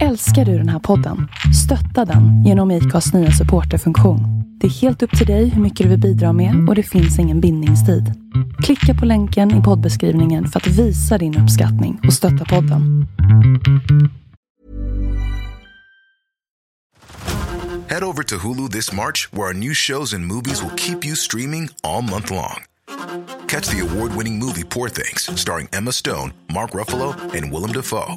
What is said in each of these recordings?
Älskar du den här podden? Stötta den genom IKAs nya supporterfunktion. Det är helt upp till dig hur mycket du vill bidra med och det finns ingen bindningstid. Klicka på länken i poddbeskrivningen för att visa din uppskattning och stötta podden. Head over to Hulu this March, where our new shows and movies will keep you streaming all month long. Catch the award winning movie Poor Things, starring Emma Stone, Mark Ruffalo, and Willem Dafoe.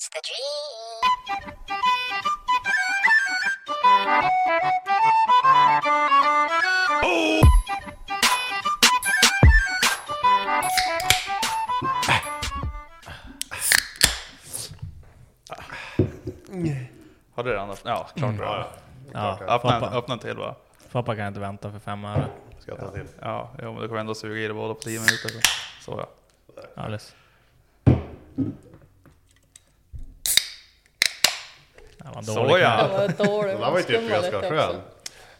It's the dream. Har du redan öppnat? Ja, klart du har. Ja, Öppna, en- Foppa, öppna en till bara. Foppa kan inte vänta för fem öre. Ska jag ta till? Ja, jo, men du kommer ändå suga i det båda på 10 minuter. Så, så ja. Alldeles. Det var en Så dålig ja. Det var där var ju typ ganska skön.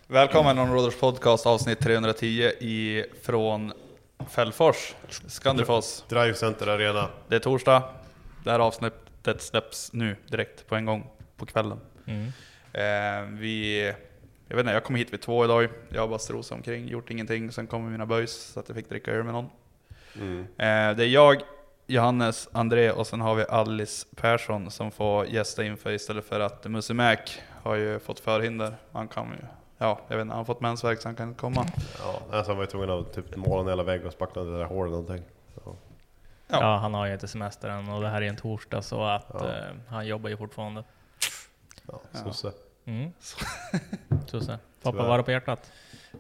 Välkommen On Roaders podcast avsnitt 310 i, från Fällfors, Skandifors. Drive Center Arena. Det är torsdag. Det här avsnittet släpps nu direkt på en gång på kvällen. Mm. Eh, vi, jag vet inte, jag kom hit vid två idag. Jag har bara strosat omkring, gjort ingenting. Sen kom mina böjs så att jag fick dricka öl med någon. Mm. Eh, det är jag, Johannes, André och sen har vi Alice Persson som får gästa inför istället för att Musse Mac har ju fått förhinder. Han kan ju, ja, jag vet inte, han har fått mensvärk så han kan inte komma. Ja, alltså han var ju tvungen att typ måla en hela vägg och spackla det där hålet någonting. Ja. Ja. Ja, han har ju inte semester än och det här är en torsdag så att Ja. eh, han jobbar ju fortfarande. Ja, Ja. sosse. Mm. Så så. Foppa, Tyvärr. var det på hjärtat?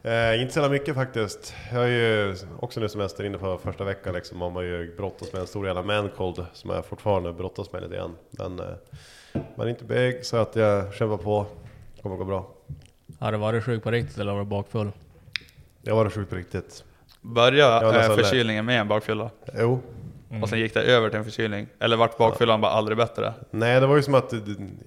Eh, inte så mycket faktiskt. Jag är ju också nu semester inne på första veckan liksom. Man har ju brottats med en stor jävla mancold som jag fortfarande brottas med lite grann. Men eh, man är inte big så att jag kämpar på. Det kommer gå bra. Har du varit sjuk på riktigt eller var du bakfull? Jag var sjuk på riktigt. Börja Ja, eh, förkylningen med en bakfylla Jo. Mm. och sen gick det över till en förkylning. Eller vart bakfyllan bara aldrig bättre? Nej, det var ju som att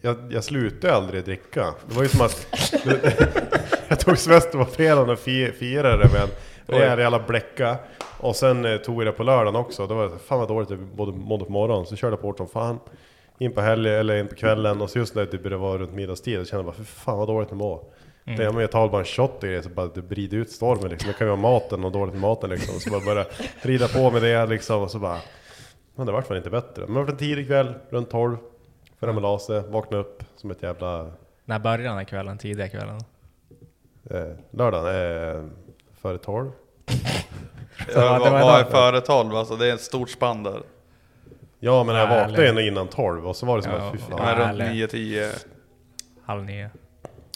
jag, jag slutade aldrig dricka. Det var ju som att jag tog semester på fredagen och fi- firade med en rejäl jävla bläcka. Och sen eh, tog jag det på lördagen också. Det var fan vad dåligt jag både mådde på morgonen. Så körde jag på hårt som fan. In på helgen eller in på kvällen och så just när det började vara runt middagstid så kände jag bara för fan vad dåligt jag mår. Mm. Men jag tar bara en shot i det så bara det brider ut stormen liksom. Det kan ju vara maten och dåligt med maten liksom. Så bara börja rida på med det liksom och så bara men det vart fan inte bättre. Men det var en tidig kväll, runt 12. Förrän man la sig, vaknade upp som ett jävla... När började den här kvällen? Tidiga kvällen? Eh, lördagen, eh, före 12. Ja, vad, var vad är före 12? Alltså det är ett stort spann där. Ja men jag vaknade ändå innan 12 och så var det som Ja, att fy fan. Runt härligt. 9-10. Halv nio?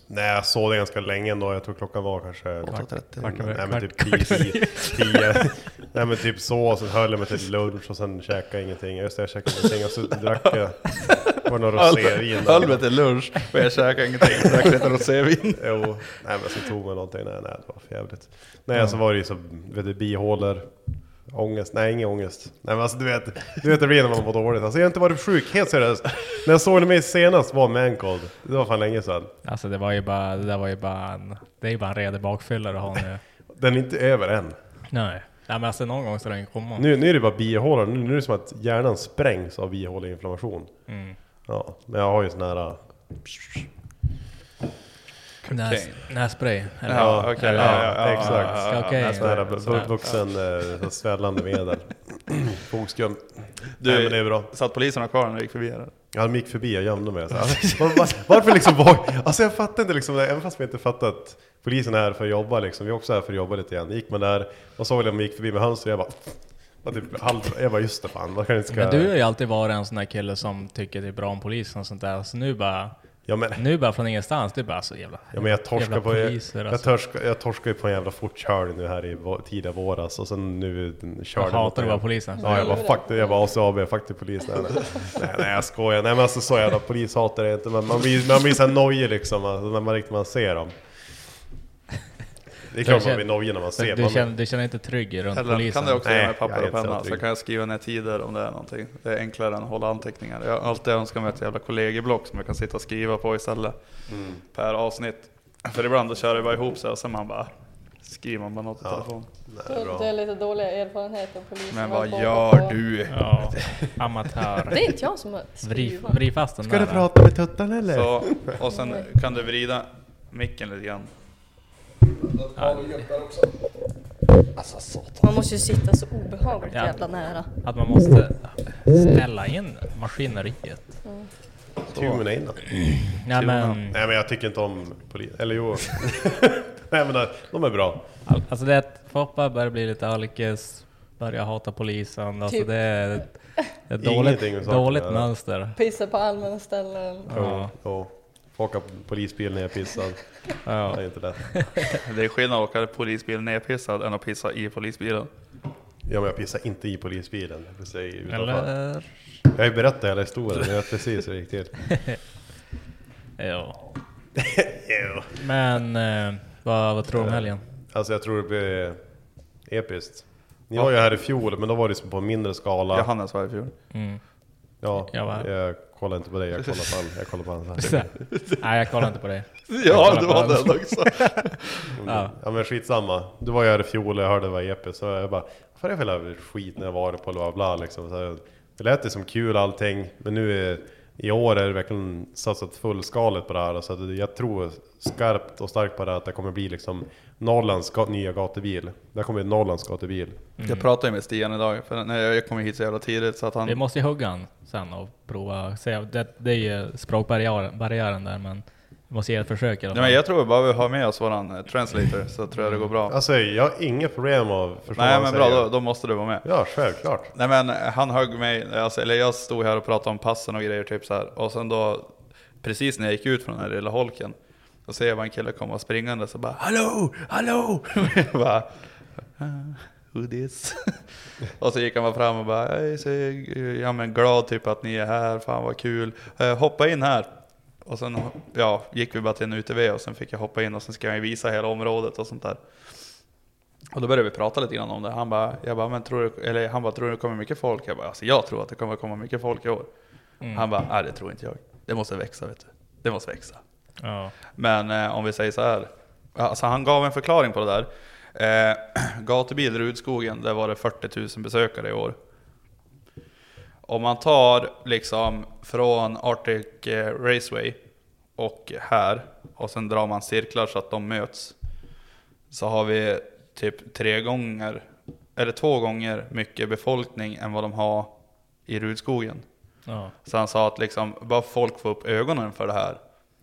Nej jag såg det ganska länge ändå, jag tror klockan var kanske... 8.30. Kvart över- Nej men typ 10, 10, 10. Nej men typ så, och sen höll jag mig till lunch och sen käkade ingenting. Just det, jag käkade ingenting och så drack jag... Var några rosévin. Höll mig till lunch och jag käkade ingenting. Drack lite rosévin. Jo, nej men så tog man någonting, nej nej det var för jävligt. Nej så var det ju så, vet du, bihålor, ångest, nej ingen ångest. Nej men alltså du vet, du vet det blir när man mår dåligt. Alltså jag har inte varit sjuk, helt seriöst. När jag såg mig senast var mancold, det var fan länge sedan. Alltså det var ju bara, det där var ju bara en, det är ju bara en redig bakfylla du har nu. Den är inte över än. Nej. Nej men alltså någon gång ska den komma. Nu, nu är det bara bihålor, nu, nu är det som att hjärnan sprängs av bihåleinflammation. Mm. Ja, men jag har ju sån här... Näs, nässpray. Eller? Ja, okej. eller- Ja, ja, ja, exakt. bu- vuxen eh, svällande medel. Fogskum. Du- Nej men det är bra. Satt poliserna kvar när du gick förbi här? Ja, de gick förbi, jag gömde mig. Varför liksom var, Alltså jag fattar inte liksom, även fast vi inte fattat att polisen är här för att jobba liksom. Vi är också här för att jobba lite grann. Gick man där och såg att de gick förbi med hönster, jag bara... var Typ halv, jag bara just det fan, vad kan jag ska... Men du har ju alltid varit en sån där kille som tycker det är bra om polisen och sånt där. Så nu bara, Ja men, nu bara från ingenstans, du bara så jävla... ja, men jag torskar jävla på... Jag, poliser, jag, alltså. torskar, jag torskar ju på en jävla fortkörning nu här i tidiga våras och sen nu körde Jag hatar att en- vara polisen. Ja, jag var fuck det, jag var ACAB, fuck det polis. Nej, nej. nej, nej jag skojar. Nej men alltså så jävla polishatar jag inte. Men man blir, man blir såhär nojig liksom, alltså, när man riktigt man ser dem. Det är klart man blir nojig när man ser. Du man, känner, du känner inte trygg runt Eller polisen? kan du också Nej, jag är papper och så penna så trygg. kan jag skriva ner tider om det är någonting. Det är enklare än att hålla anteckningar. Jag har alltid önskat mig ett jävla kollegieblock som jag kan sitta och skriva på istället. Mm. Per avsnitt. För ibland då kör det bara ihop sig och sen man bara skriver man bara något i Ja. telefon. nej, Du, bra. du har lite dåliga erfarenheter polisen. Men Vad gör på- du? Ja, amatör. Det är inte jag som har Vrid, skrivit. vrid fast den Ska där. du prata med tuttan eller? Så, och sen kan du vrida micken lite grann. Man måste ju sitta så obehagligt Ja. jävla nära. Att man måste ställa in maskineriet. Tummen innan. Nej men, Nej men jag tycker inte om polis. Eller jo. nej men de- de är bra. all- alltså det är att Foppa börjar bli lite alkis, börjar hata polisen. Alltså Typ. det är ett, ett dåligt, dåligt mönster. Pissa på allmänna ställen. Ja. Jo. Åka polisbil när jag pissar. Ja. Det är inte lätt. Det är skillnad att åka polisbil nedpissad än att pissa i polisbilen. Ja men jag pissar inte i polisbilen. Jag pissar i utanför. Eller? Jag har ju berättat hela historien, jag vet precis hur det gick till. Ja. Men eh, vad, vad tror du om helgen? Alltså jag tror det blir episkt. Ni var ju här i fjol, men då var det som på en mindre skala. Johannes var i fjol. Mm. Ja, Jag var här. jag kollar inte på dig, jag kollar på han. Jag kollar på han. Så- Nej jag kollar inte på det. Ja, det var den. också. Ja. Ja men skitsamma. Du var ju här i fjol och jag hörde det var episkt. Så jag bara, vad är det för jävla skit när jag var på bla bla liksom. Så det lät ju som kul allting. Men nu är, i år är det verkligen satsat fullskaligt på det här. Så att jag tror skarpt och starkt på det att det kommer bli liksom Norrlands nya gatubil. Det kommer bli Norrlands gatubil. Jag pratade ju med Stian idag, för när jag kom hit så jävla tidigt så att han... Vi måste ju hugga han sen och prova. Det, det är ju språkbarriären barriären där men vi måste ge ett försök i alla Nej, men jag tror bara vi har med oss våran eh, translator så tror jag det går bra. Alltså jag har inget problem att förstå Nej men bra, då, då måste du vara med. Ja, självklart. Nej men han högg mig, alltså, eller jag stod här och pratade om passen och grejer typ så här. Och sen då, precis när jag gick ut från den här lilla holken, då ser jag bara en kille komma springande så bara Hallå! Hallå! jag bara, "Ah, Who this? och så gick han bara fram och bara, jag är så ja, men glad typ att ni är här, fan vad kul. Eh, hoppa in här. Och sen ja, gick vi bara till en UTV och sen fick jag hoppa in och sen ska jag visa hela området och sånt där. Och då började vi prata lite grann om det. Han bara, jag bara, men tror du, eller han bara, tror du det kommer mycket folk? Jag bara, alltså jag tror att det kommer komma mycket folk i år. Han bara, nej det tror inte jag. Det måste växa vet du. Det måste växa. Ja. Men eh, om vi säger så här. Alltså han gav en förklaring på det där. Eh, gatubil Rudskogen, där var det 40 000 besökare i år. Om man tar liksom från Arctic eh, Raceway och här och sen drar man cirklar så att de möts. Så har vi typ tre gånger, eller två gånger mycket befolkning än vad de har i Rudskogen. Ja. Så han sa att liksom, bara folk får upp ögonen för det här.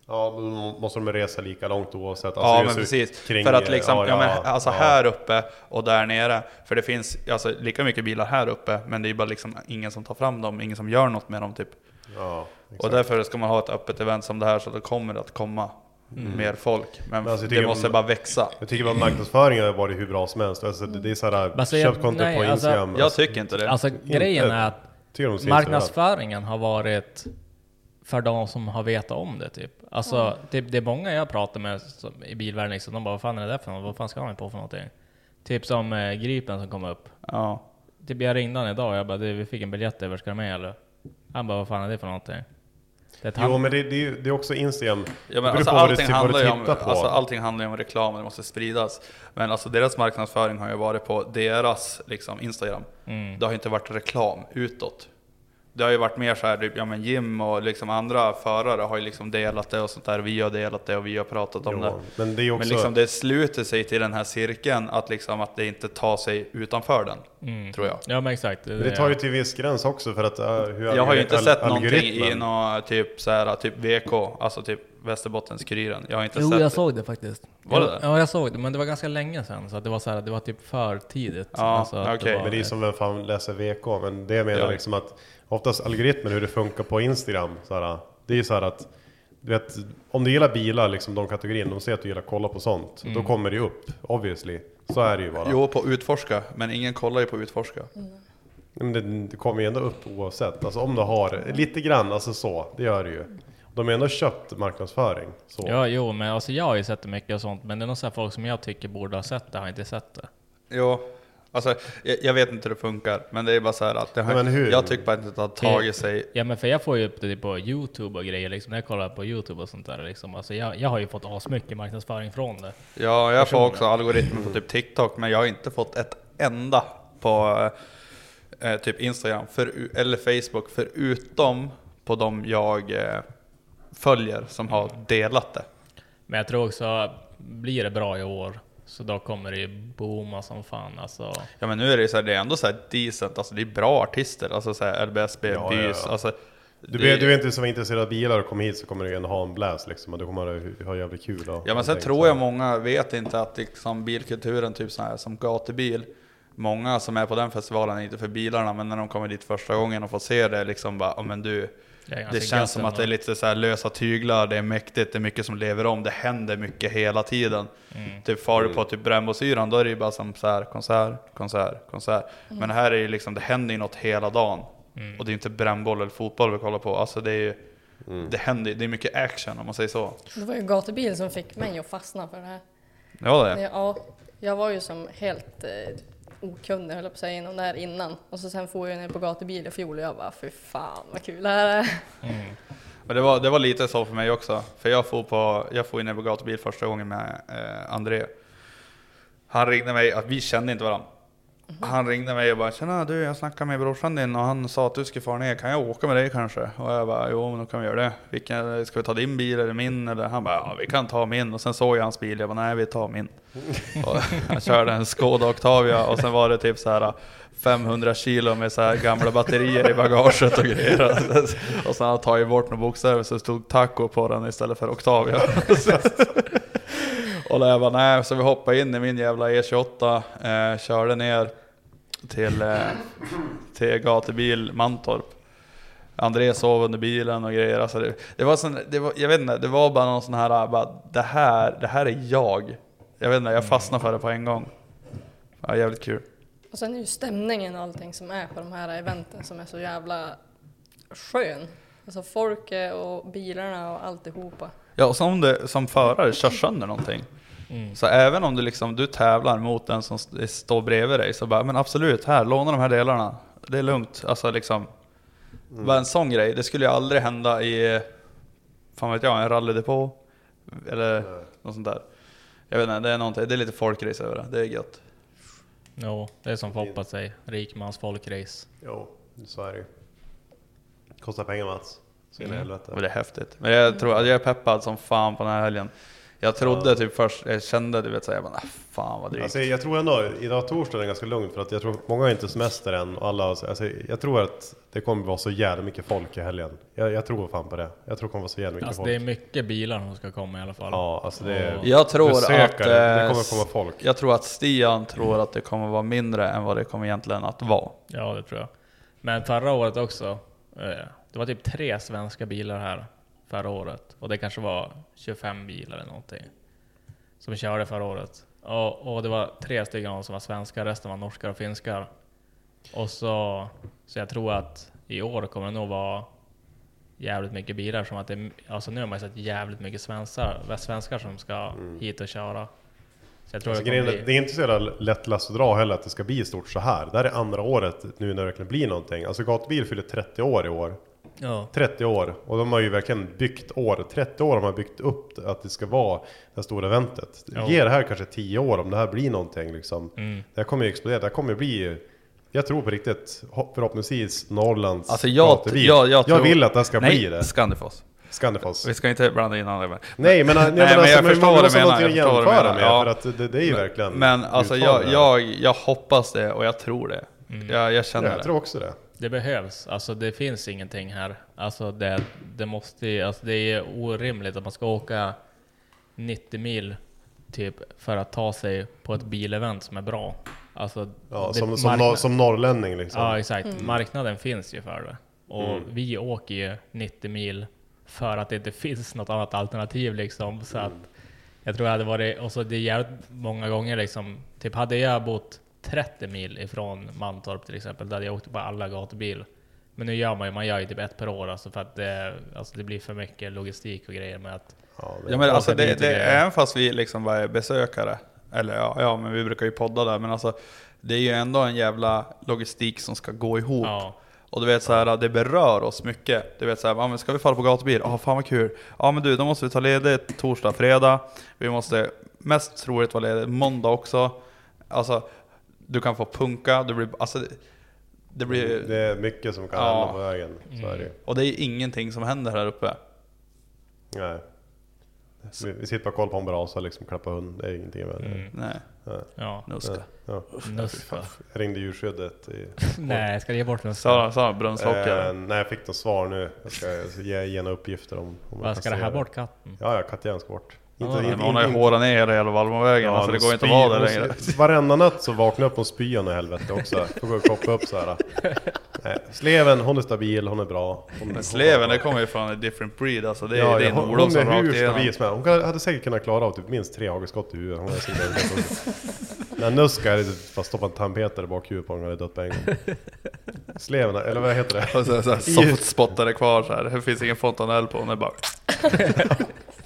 Ja, då måste de resa lika långt oavsett. ja Alltså, men just precis. kring- för att liksom, ja, ja, men, ja, alltså ja. här uppe och där nere. För det finns alltså, lika mycket bilar här uppe, men det är bara liksom ingen som tar fram dem, ingen som gör något med dem typ. Ja, Och därför ska man ha ett öppet event som det här så det kommer att komma mer folk. Men, Men alltså, det måste om- bara växa. Jag tycker att marknadsföringen har varit hur bra som helst. Alltså, det det är såhär, Alltså, jag- köp content på alltså- Instagram. Jag tycker inte det. Alltså grejen är att marknadsföringen har varit för de som har vetat om det typ. Alltså det, det är många jag pratar med som, i bilvärlden liksom, de bara vad fan är det där för något? Vad fan ska han på för någonting? Typ som eh, Gripen som kom upp. Ja. Typ jag ringde han idag och jag bara du, vi fick en biljett över, ska du med eller? Han bara vad fan är det för någonting? Det Jo men det, det, det är också Instagram. Ja, men alltså, på vad du- allting, du handlar ju om, på. alltså, allting handlar ju om reklam och det måste spridas. Men alltså, deras marknadsföring har ju varit på deras liksom, Instagram. Mm. Det har ju inte varit reklam utåt. Det har ju varit mer så här, typ, ja men Jim och liksom andra förare har ju liksom delat det och sånt där. Vi har delat det och vi har pratat om Jo, det. men det också... Men liksom det sluter sig till den här cirkeln, att liksom att det inte tar sig utanför den. Mm. Tror jag. Ja men exakt. Men det tar ju till viss gräns också för att uh, hur Jag har ju inte sett någonting i någon typ så här, typ VK, alltså typ Västerbottens-Kuriren. Jag har inte Jo, sett jag det. såg det faktiskt. Var det ja, det? Ja, jag såg det, men det var ganska länge sedan, så att det var så här, det var typ för tidigt. Ja, Alltså var- Men det är som vem fan läser VK, men det menar Ja. liksom att oftast algoritmen hur det funkar på Instagram, så här, det är ju så här att du vet, om du gillar bilar, liksom de kategorierna, de ser att du gillar att kolla på sånt, då kommer det ju upp, obviously. Så är det ju bara. Jo, på Utforska, men ingen kollar ju på Utforska. Men det, det kommer ju ändå upp oavsett. Alltså om du har lite grann, alltså så, det gör det ju. De har ändå köpt marknadsföring. Så. Ja, jo, men alltså jag har ju sett det mycket och sånt, men det är nog folk som jag tycker borde ha sett det, har inte sett det. Jo, alltså jag, jag vet inte hur det funkar, men det är bara så här att det har, Men hur? jag tycker bara inte att det har tagit sig. Ja men för jag får ju upp det på Youtube och grejer liksom, när jag kollar på Youtube och sånt där liksom. Alltså jag, jag har ju fått asmycket marknadsföring från det. Ja, jag får också algoritmer på typ TikTok, men jag har inte fått ett enda på eh, typ Instagram för, eller Facebook, förutom på de jag eh, följer som har delat det. Men jag tror också, blir det bra i år, så då kommer det ju booma som fan alltså. Ja men nu är det ju så här, det är ändå så här decent, alltså det är bra artister, alltså så här LBSB, Ja, ja, Bys, ja. alltså. Du, det- är, du är inte så intresserad av bilar och kommer hit så kommer du ändå ha en blast liksom. Och du kommer att ha jävligt kul. Och Ja men sen tror så. jag många vet inte att liksom bilkulturen, typ så här som gatubil, Många som är på den festivalen är inte för bilarna, men när de kommer dit första gången och får se det liksom bara, ja men du, Det, det känns som att det är lite så här lösa tyglar, det är mäktigt, det är mycket som lever om, det händer mycket hela tiden. Mm. Typ far du på typ Brännbosyran, då är det ju bara som så här konsert, konsert, konsert. Men här är ju liksom, det händer ju något hela dagen. Mm. Och det är inte brännboll eller fotboll vi kollar på, alltså det är ju, Mm. det händer det är mycket action om man säger så. Det var ju gatubil som fick mig att fastna för det här. Ja det. Ja, jag var ju som helt eh, okunnig höll jag på att säga inom det här innan. Och så sen får jag ner på gatubil i fjol och jag bara fy fan vad kul det här är. Mm. Men det var, det var lite så för mig också. För jag får på, jag får ner på gatubil första gången med eh, André. Han ringde mig, att vi kände inte varandra. Han ringde mig och bara Tjena du, jag snackade med brorsan din och han sa att du skulle fara ner, kan jag åka med dig kanske? Och jag bara, jo men då kan vi göra det. Vilken, ska vi ta din bil eller min? Eller han bara, ja vi kan ta min. Och sen såg jag hans bil, jag bara, nej vi tar min. och han körde en Skoda Octavia och sen var det typ så här 500 kilo med så här gamla batterier i bagaget och grejer. Och sen hade han tagit bort några bokstäver så det stod taco på den istället för Octavia. och då jag bara, nej, så vi hoppade in i min jävla E28, eh, körde ner till, eh, till gatubil Mantorp. André sov under bilen och grejer. Alltså det, det var sån, det var, jag vet inte, det var bara någon sån här, eh, bara, det här, det här är jag. Jag vet inte, jag fastnade för det på en gång. Ja, jävligt kul. Och sen är ju stämningen och allting som är på de här eventen som är så jävla skön. Alltså folket eh, och bilarna och alltihopa. Ja, och som du som förare kör sönder någonting. Mm. Så även om du liksom, du tävlar mot den som st- står bredvid dig, så bara, men absolut, här, låna de här delarna. Det är lugnt. Alltså liksom, bara en sån grej, det skulle ju aldrig hända i, fan vet jag, en rallydepå. Eller något sånt där. Jag vet inte, det är någonting, det är lite folkrace över det, det är gött. Jo, det är som Foppa säger, rikmans folkrace. Jo, så är det ju. Kostar pengar Mats. Så in i helvete. Och det är häftigt. Men jag tror att jag är peppad som fan på den här helgen. Jag trodde typ först, jag kände du vet såhär, jag bara, "Ah, fan vad drygt. Alltså, jag tror ändå, idag torsdag är det ganska lugnt för att jag tror många har inte semester än och alla, alltså, jag tror att det kommer vara så jävla mycket folk i helgen. Jag, jag tror fan på det. Jag tror det kommer vara så jävla mycket Alltså folk. det är mycket bilar som ska komma i alla fall. Ja, alltså det är... Jag tror besökare, att, det eh, kommer komma folk. Jag tror att Stian tror att det kommer vara mindre än vad det kommer egentligen att vara. Ja, det tror jag. Men förra året också, eh, det var typ tre svenska bilar här förra året. Och det kanske var 25 bilar eller någonting. Som körde förra året. Och, och det var tre stycken av dem som var svenskar, resten var norskar och finskar. Och så, så jag tror att i år kommer det nog vara jävligt mycket bilar som att det, alltså nu har man ju sett jävligt mycket svenskar, svenskar som ska hit och köra. Så jag tror Alltså, det bli... det är inte så jävla lätt last att dra heller att det ska bli stort så här. Det här är andra året nu när det verkligen blir någonting. Alltså Gatubil fyller 30 år i år. Ja. 30 år. Och de har ju verkligen byggt år. 30 år har man byggt upp att det ska vara det här stora eventet. Ja. Ge det här kanske 10 år om det här blir någonting liksom. Mm. Det här kommer ju explodera. Det här kommer ju bli Jag tror på riktigt, ho- förhoppningsvis Norrlands Alltså jag, jag, jag, tror... vill att det ska Nej, bli det. Scandifoss. Scandifoss. Vi ska inte blanda in andra. Men, Nej men, nej, men, men alltså, jag men förstår vad du menar, jag förstår vad du jämföra menar, med. ja. För att det, det är ju verkligen men alltså jag, jag, jag hoppas det och jag tror det. Jag, jag känner Ja, jag det. tror också det. Det behövs, alltså det finns ingenting här. Alltså det, det måste ju- alltså det är orimligt att man ska åka 90 mil typ för att ta sig på ett bilevent som är bra. Alltså, Ja, det- som, som, nor- som norrlänning liksom. Ja exakt, marknaden finns ju för det. Och Mm. vi åker ju 90 mil för att det inte finns något annat alternativ liksom. Så att jag tror det hade varit, och så det är jävligt många gånger liksom, typ hade jag bott 30 mil ifrån Mantorp till exempel, hade jag åkt på alla gatubil. Men nu gör man ju, man gör ju typ ett per år alltså för att det, alltså det blir för mycket logistik och grejer med att Ja, Ja men alltså det, det, även fast vi liksom bara är besökare, eller ja, ja men vi brukar ju podda där, men alltså det är ju ändå en jävla logistik som ska gå ihop. Ja. Och du vet så här, det berör oss mycket. Du vet så här, ja, men ska vi falla på gatubil? Ja, fan vad kul. Ja men du, då måste vi ta ledigt torsdag, fredag. Vi måste mest troligt vara ledigt måndag också. Alltså, du kan få punka, det blir, alltså, det, det blir, Det är mycket som kan Ja. hända på vägen. Så är det ju. och det är ingenting som händer här uppe. Nej. Vi, vi sitter bara och kollar på en brasa liksom, klappa hund. Det är ingenting med det. Mm. Nej, Ja, nuska. Ja. nuska. Jag ringde djurskyddet i... Nej, ska jag ge bort nuska? Sa, sa brunnslockare. Eh, nej, jag fick något svar nu. Jag ska, ge, ge några uppgifter om... om jag Vad ska det här bort katten? Ja, ja, kattjäveln ska bort. Inte, Ja, hon har ju hårat ner hela Valmavägen, Ja, alltså det går inte att vara där längre. Varenda natt så vaknar jag upp och spyr hon i helvete också. Får gå och koppa upp så här. Nej, Sleven, hon är stabil, hon är bra. Hon, Men sleven, det kommer ju från en different breed alltså. Det är, Ja, är ja, en hon, olo hon är rakt hur igenom. stabil som. Hon hade säkert kunnat klara av typ minst tre hagelskott i huvudet. Hon är så där- Men Nuska hade bara stoppat en tandpetare i bakhuvudet på honom och hade dött på en gång. Sleven, eller vad heter det? Och så, så här, softspottar är kvar så här. Det finns ingen fontanell på, hon är bara...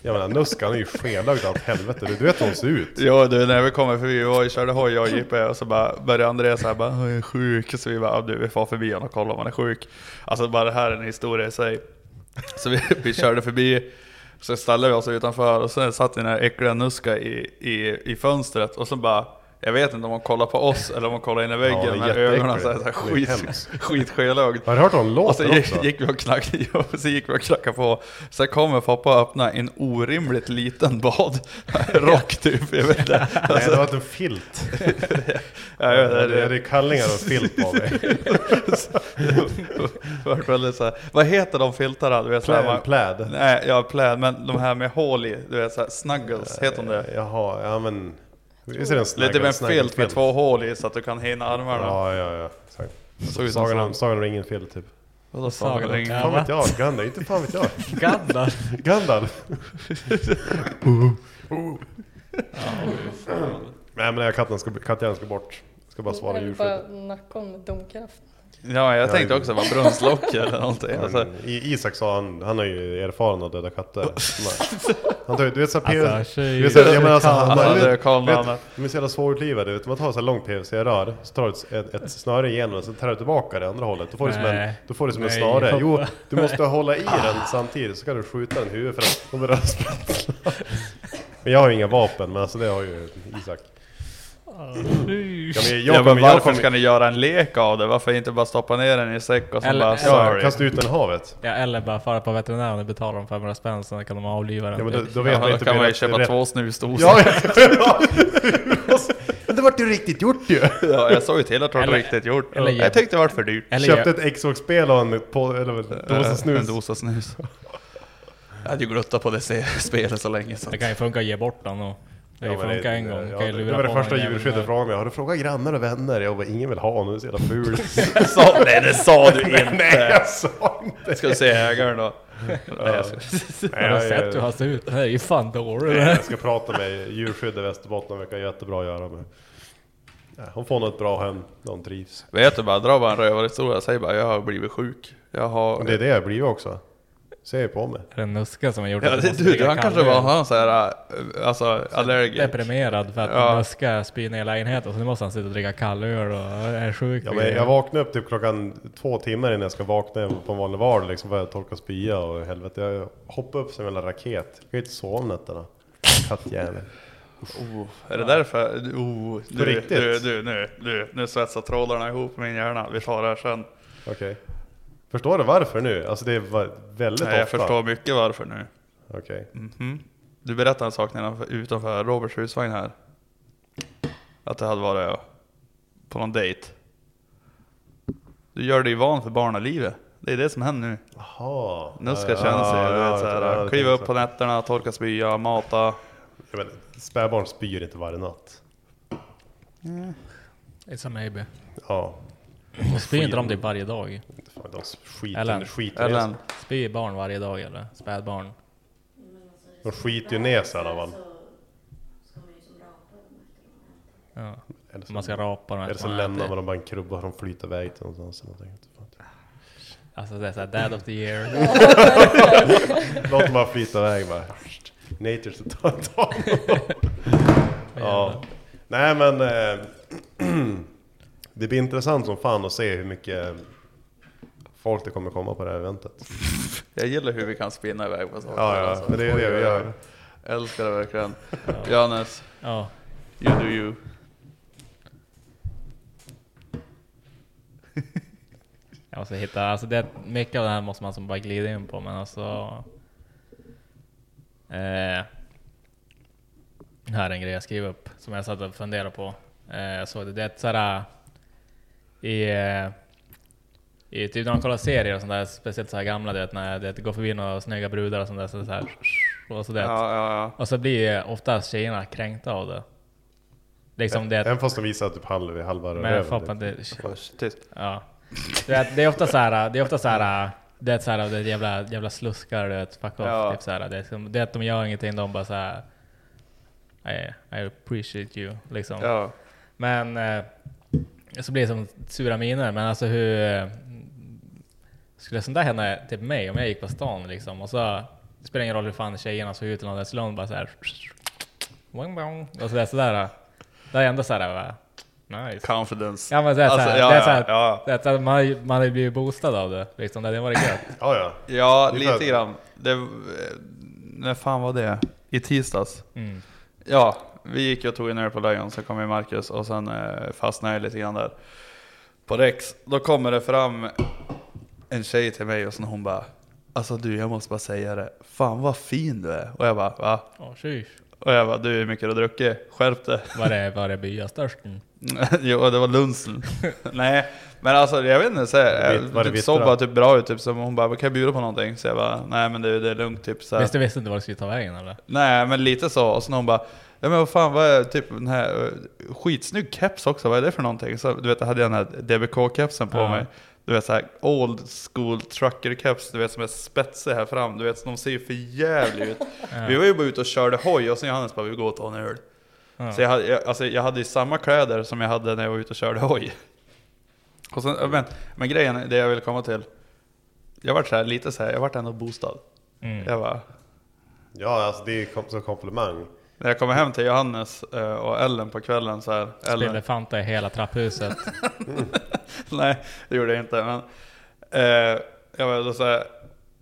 Jag menar Nusk han är ju skelögd allt helvete. Du, vet hur hon ser ut. Jo du, när vi kommer förbi, vi var och körde hoj jag och Jippe och så bara började Andreas såhär bara "Jag är sjuk, så vi bara du vi får förbi honom och kolla om han är sjuk. Alltså bara det här är en historia i sig. Så vi, vi körde förbi, så ställde vi oss utanför och sen satt den här äckliga Nuska i, i, i fönstret och så bara jag vet inte om hon kollar på oss eller om hon kollar in i väggen Ja, med ögonen såhär, såhär Det är skit. Har du hört hur hon Och så låter gick, också? gick vi och knackade, ja, så gick vi och knackade på. Sen kommer Foppa och öppna en orimligt liten bad. Rock typ, jag vet inte. Nej, det var en filt. Ja, jag vet Det inte, är, det är kallingar och filt på mig. väldigt så här, Vad heter de filtarna? Du vet, så här, Pläd. man, pläd. nej, ja pläd, men de här med hål i, du vet såhär, snuggles, heter de det? Jaha, ja men... Visst är det en snagel, Lite med filt med två hål i så att du kan hinna armarna. Ja, ja, ja. Exakt. Ut som Sagan om. Sagan om ringen filt typ. Vadå Sagan om Fan vet jag, Gandalf, inte fan vet jag. Gandalf! Gandalf! Nej men nej, katten ska, katten ska bort. Jag ska bara svara djurskydd. bara nacka om med domkraft. Ja, jag tänkte också vara brunnslock eller någonting. Alltså, Isak sa han, han är ju erfaren att döda katter. Han tar du vet såhär Alltså, du vet, såhär, jag menar alltså, han, han du hade vet, vet, de är så jävla svårupplivade, vet, man tar så här långt PVC-rör, så tar du ett, ett, ett snöre igenom och så tar du tillbaka det andra hållet. Då får du som en, då får du som en snare. Jo, du måste hålla i den samtidigt, så kan du skjuta den i huvudet för att de börjar sprattla. Men jag har ju inga vapen, men alltså det har ju Isak. Ja, men jag, ja, men varför kommer, ska ni göra en lek av det? Varför inte bara stoppa ner den i säck och så Eller- bara eller- sorry? ja, kasta ut den i havet. Ja, eller bara fara på veterinären och betala dem 500 spänn, sen kan de avliva den. Ja, men då, då vet Ja, man då inte kan man ju köpa rätt- två snusdosor. Ja, ja. Men det vart ju riktigt gjort ju! Ja, jag såg ju till att det var Eller- riktigt gjort. eller- jag tyckte det var för dyrt. Eller Köpte ett Xbox-spel och en på, eller en dosa snus. En dosa snus. Jag hade ju gluttat på det spelet så länge så. Det kan ju funka att ge bort den och det Ja, funkar en gång. ja, det lura var det första djurskyddet frågade mig. Har du frågat grannar och vänner? Jag bara, ingen vill ha är så jävla ful. Sa, nej det sa du inte! Nej, jag sa inte! Ska du se ägaren då? Nej, jag ska... Nej, Har du sett hur han ser ut? Det är ju fan dåligt. jag ska prata med djurskydd i Västerbotten, det verkar jättebra att göra med. Hon får nog ett bra hem, de trivs. Vet du bara, dra bara en rövarhistoria. Säg bara, jag har blivit sjuk. Jag har... Det är det jag blir också. Ser ju på mig. Är det nuska som har gjort Ja, det, du, dricka han kanske var han så här, alltså allergisk. Deprimerad för att Ja. nuska spyr ner lägenheten, så nu måste han sitta och dricka kallöl och är sjuk. Ja, men jag vaknar upp typ klockan två timmar innan jag ska vakna på en vanlig vardag liksom för att torka spya och helvete. Jag hoppar upp som en jävla raket. Jag kan ju inte sova om nätterna. Kattjävel. Oh, är det därför? Oh, nu, riktigt? Du, du, nu, nu, nu svetsar trådarna ihop min hjärna. Vi tar det här sen. Okej. Förstår du varför nu? Alltså det var väldigt Nej, jag ofta. förstår mycket varför nu. Okej. Mhm. Du berättade en sak utanför Roberts husvagn här. Att det hade varit på någon dejt. Du gör dig van för barnalivet. Det är det som händer nu. Jaha. Nu ska jag känna sig, du vet, såhär, kliva upp på nätterna, torka spya, mata. Jag vet, spädbarn spyr inte varje natt. It's a maybe. Ja. Spyr inte de det varje dag? De skiter, Ellen. skiter Ellen. ner Spyr barn varje dag eller? Spädbarn? De skiter ju ner sig i alla fall. Ja. Eller så, Man ska rapa dem eller så man lämnar man dem bara en krubba och de flyter iväg till någonstans. eller någonting. Alltså det är såhär dad of the year. Låt dem bara flyta iväg bara. Nature så tar ta Ja. Nej men... Eh, det blir intressant som fan att se hur mycket folk det kommer komma på det här eventet. Jag gillar hur vi kan spinna iväg på saker. Ja, ja, alltså. men det är det vi gör. Jag älskar det verkligen. Johannes, Ja. you do you. Jag måste hitta, alltså det, mycket av det här måste man som bara glida in på men alltså... Eh, här är en grej jag skrev upp som jag satt och funderade på. Eh, såg det, det är ett sådär... I, eh, i typ när man kollar serier och sånt där, speciellt så här gamla, du vet när det går förbi några snygga brudar och sånt där, så, så här, och så det. Ja, ja, ja. Och så blir oftast tjejerna kränkta av det. Liksom det, Även fast de visar typ halva, halva men röven. fan, det, Först, tyst. Ja. Du vet, det är ofta så här, det är ofta så här, det är så här, det är jävla, jävla sluskar, du vet, fuck off. Ja. Typ så här, det, är, som- det är att de gör ingenting, de bara så här. I, I appreciate you, liksom. Ja. Men eh, så blir det som sura miner, men alltså hur... Skulle sånt där hända typ mig, om jag gick på stan liksom, och så... Det spelar ingen roll hur fan tjejerna såg ut eller något, skulle de bara såhär... Och sådär, sådär. Det är ändå såhär, nice. Confidence. Ja men det är Alltså, ja, det är såhär, ja. man, man har ju blivit boostad av det liksom, det hade varit gött. Ja, ja. Ja, lite grann. Det, eh, när fan var det? I tisdags? Mm. Ja, vi gick och tog en öl på Lion, så kom ju Marcus och sen eh, fastnade jag lite grann där. På Rex, då kommer det fram en tjej till mig och sen hon bara Alltså du, jag måste bara säga det. Fan vad fin du är. Och jag bara va? Åh tjus. Och jag bara du, hur mycket har du druckit? Skärp dig. Var det, var det byastörsten? jo, det var lunsen. Nej, men alltså jag vet inte, så här, var det vittra? såg bara typ bra ut, typ som hon bara, kan jag bjuda på någonting? Så jag bara, nej men det, det är lugnt typ så här. Visste, visste inte vad du skulle ta vägen eller? Nej men lite så, och sen hon bara Ja men vad fan vad är typ den här uh, skitsnygg keps också, vad är det för någonting? Så du vet jag hade den här DBK-kepsen på Ja. mig Du vet såhär old school trucker-keps, du vet som är spetsig här fram, du vet de ser ju för jävligt ut Vi var ju bara ute och körde hoj och sen Johannes bara vi går och tar en öl Ja. Så jag hade, jag, alltså, jag hade ju samma kläder som jag hade när jag var ute och körde hoj och sen, men, men grejen, det jag vill komma till Jag vart så här, lite så här, jag vart ändå boostad Mm. Jag bara Ja, alltså det är kom- som komplimang. När jag kommer hem till Johannes eh, och Ellen på kvällen så här. Ellen, Fanta i hela trapphuset. nej, det gjorde jag inte. Men eh, jag var då så här,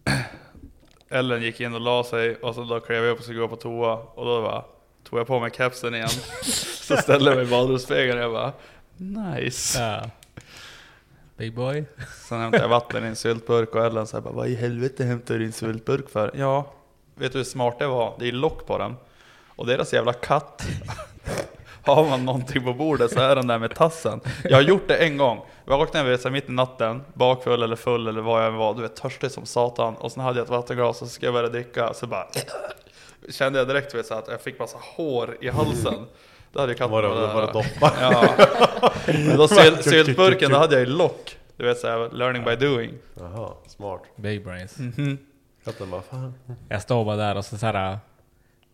Ellen gick in och la sig och så då klev jag upp och skulle gå på toa och då bara, tog jag på mig kepsen igen. så ställde jag mig i badrumsspegeln och jag bara nice. Ja. Big boy. Sen hämtade jag vatten i en syltburk och Ellen sa bara vad i helvete hämtar du din syltburk för? Ja, vet du hur smart det var? Det är lock på den. Och deras jävla katt Har man någonting på bordet så är den där med tassen. Jag har gjort det en gång. Jag vaknade vid så här mitt i natten, bakfull eller full eller vad jag än var, du vet törstig som satan. Och sen hade jag ett vattenglas och så ska jag börja dricka, så bara Kände jag direkt vet, så att jag fick massa hår i halsen. Då hade ju katten Var det, där. var det doppa? Ja. Men då syl, syltburken, då hade jag ju lock. Du vet såhär, learning by doing. Jaha, smart. Big brains. Katten bara, fan. Jag står bara där och så, så här,